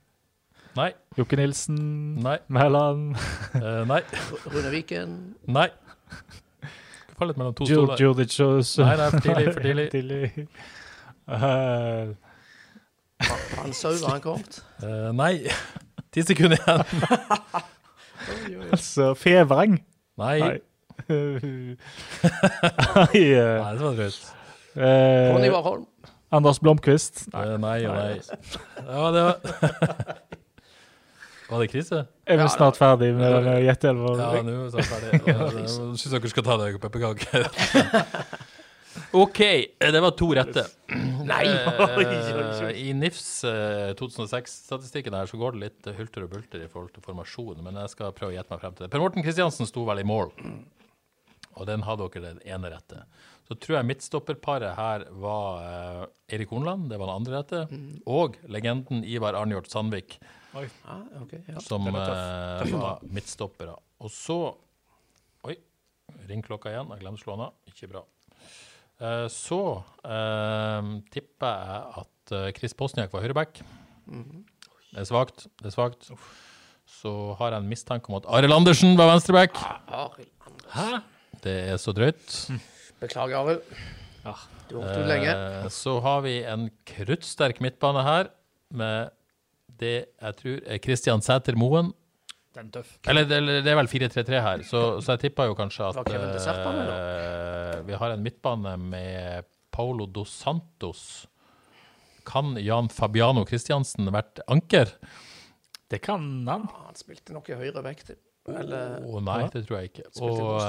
Nei. Jokke Nilsen. Nei. Mæland. Eh, nei. Rune Viken. Nei. Skal falle litt mellom to stoler. Djurdjic. Nei, nei, for tidlig, for tidlig. tidlig. Eh, jo har han kommet? Eh, nei. Ti sekunder igjen. altså, Fevreng. Nei. Nei. Nei, Nei, eh, det var drøyt. eh, Ronny Warholm. Anders Blomkvist. Eh, nei og nei. Ja, det var Var det krise? Er vi snart ferdig med Ja. denne gjetteelva? Ja, nå er vi snart ferdig. Jeg syns dere skal ta deg pepperkaker. OK, eh, det var to rette. Nei! Eh, I NIFs eh, 2006-statistikken her så går det litt hulter og bulter i forhold til formasjon, men jeg skal prøve å gjette meg frem til det. Per Morten Kristiansen sto vel i mål, og den hadde dere den ene rette. Så tror jeg midtstopperparet her var Eirik Erik Hornland, det var den andre rette, og legenden Ivar Arnjort Sandvik, Ah, okay, ja. som eh, var midtstoppere. Og så Oi, ringklokka igjen. Jeg glemte å slå den av. Ikke bra. Eh, så eh, tipper jeg at eh, Chris Bosniak var høyreback. Det er svakt. Det er svakt. Så har jeg en mistanke om at Arild Andersen var venstreback. Hæ? Det er så drøyt. Beklager, Arild. Du holdt ut lenge. Eh, så har vi en kruttsterk midtbane her med det jeg tror er Christian Sæter Moen. Den tøff. Eller det, det er vel 4-3-3 her, så, så jeg tipper jo kanskje at eh, vi har en midtbane med Paulo dos Santos. Kan Jan Fabiano Christiansen vært anker? Det kan han. Ah, Han spilte noe høyre vekt. Eller Å nei, det tror jeg ikke. Og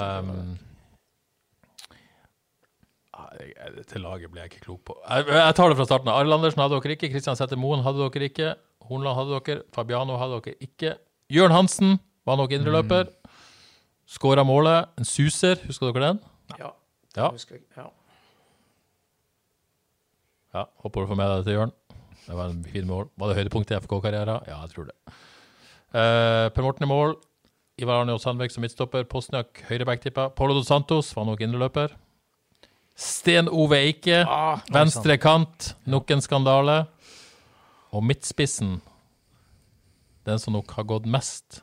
Dette laget ble jeg ikke klok på. Jeg, jeg tar det fra starten. av. Arild Andersen hadde dere ikke. Kristian Sæther Moen hadde dere ikke. Hornland hadde dere. Fabiano hadde dere ikke. Jørn Hansen var nok indreløper. Skåra målet. En suser, husker dere den? Ja. Ja. Husker jeg. ja. ja håper du får med deg det til Jørn. Det var en fin mål. Var det høydepunktet i FK-karrieren? Ja, jeg tror det. Uh, per Morten i mål. Ivar Arne Sandvik som midtstopper. Postnjak høyreback, tippa. Polo dos Santos var nok indreløper. Sten Ove Eike, Ah, venstre kant. Nok en skandale. Og midtspissen, den som nok har gått mest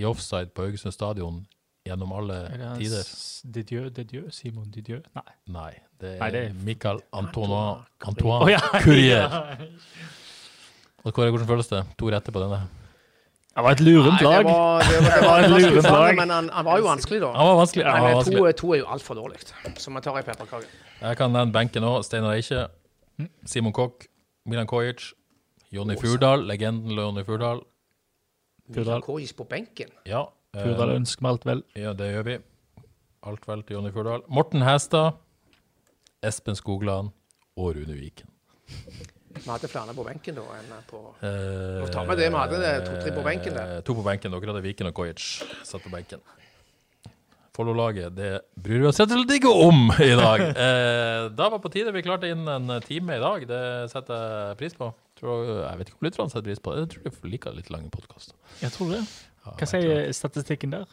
i offside på Haugesund stadion gjennom alle Er tider. Didier, Didieu, Simon Didier? Nei. Nei, det er, Nei, det er- Michael Antoine, Antoine oh, ja. Courier. Og Kåre, hvordan føles det? To retter på denne. Det var et lurent lag. Det var, det var, det var, et lurent lag. men han, han var jo vanskelig, da. Han var vanskelig. Han var Men vanskelig. to, to er jo altfor dårlig, så vi tar ei pepperkake. Jeg kan nevne benken òg. Steinar Eikje, Simon Kokk, Milan Kojic, Jonny Furdal, legenden Jonny Furdal. Furdal. Kojic på benken. Ja, eh, ønsker meg alt vel. ja, det gjør vi. Alt vel til Jonny Furdal. Morten Hæstad, Espen Skogland og Rune Viken. Vi hadde flere på benken da enn på Eh, ta med det, vi hadde to-tre på benken der. To på benken. Dere hadde Viken og Kojic satt på benken. Follo-laget, det bryr vi oss rett og slett ikke om i dag. Eh, da var på tide vi klarte inn en time i dag. Det setter jeg pris på. Tror, jeg vet ikke om lytterne setter pris på det. Jeg tror de liker litt lange podkaster. Jeg tror det. Hva sier statistikken der?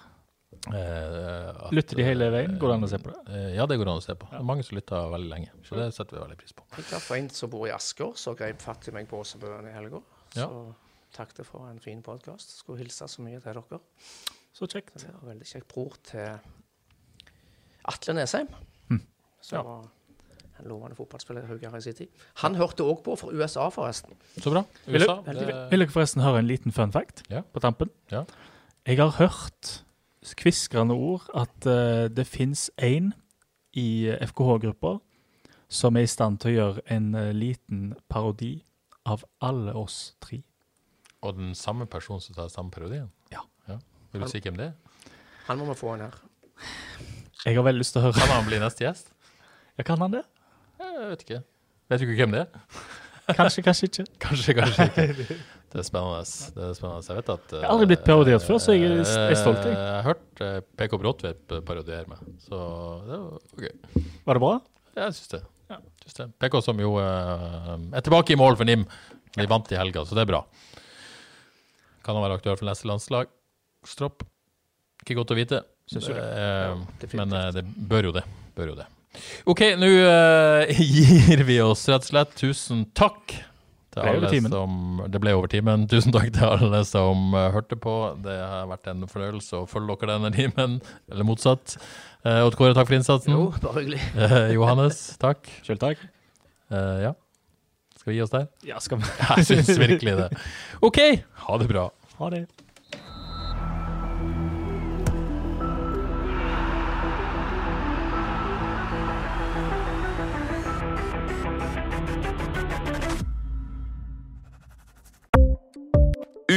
Eh, Lytter de hele veien? Går det an å se på det? Eh, ja, det går an å se på. Det er mange som lytter veldig lenge. Så det setter vi veldig pris på. Jeg traff en som bor i Asker, så grep fatt i meg på Åsebøen i helga. Så Ja. takket for en fin podkast. Skulle hilse så mye til dere. Så kjekt. Det var veldig kjekt. Bror til Atle Nesheim. Så Ja. En lovende fotballspiller Haugar i sin tid. Han hørte òg på fra USA, forresten. Så bra. USA, vil, det, vil dere forresten høre en liten fun fact Ja. på tampen? Ja. Jeg har hørt kviskrende ord at uh, det fins én i FKH-gruppa som er i stand til å gjøre en uh, liten parodi av alle oss tre. og den samme personen som tar samme parodien? Ja. Vil du si hvem det er? Han må vi få inn her. Jeg har veldig lyst til å høre. Kan han bli neste gjest? Ja, kan han det? Jeg vet ikke. Vet du ikke hvem det er? Kanskje, kanskje ikke. Kanskje, kanskje ikke. Det er spennende. Det er spennende. Jeg vet at Jeg har aldri blitt parodiert før, så jeg er- stolt, jeg. Jeg har hørt eh, PK Bråtvedt parodiere meg, så det var gøy. Var det bra? Jeg syns det. Syns det. PK som jo eh, er tilbake i mål for NIM. De vant i helga, så det er bra. Kan han være aktuell for neste landslag? Stropp? Ikke godt å vite. Det? Eh, definitivt. men eh, det bør jo det. Bør jo det. OK, nå uh, gir vi oss rett og slett. Tusen takk til Ble alle som Det ble over timen. Tusen takk til alle som uh, hørte på. Det har vært en fornøyelse å følge dere denne timen, eller motsatt. Uh, Odd Kåre, takk for innsatsen. Jo, bare hyggelig. Uh, Johannes, takk. Selv takk. Eh, ja. Skal vi gi oss der? Ja, skal vi Jeg syns virkelig det. OK, ha det bra. Ha det.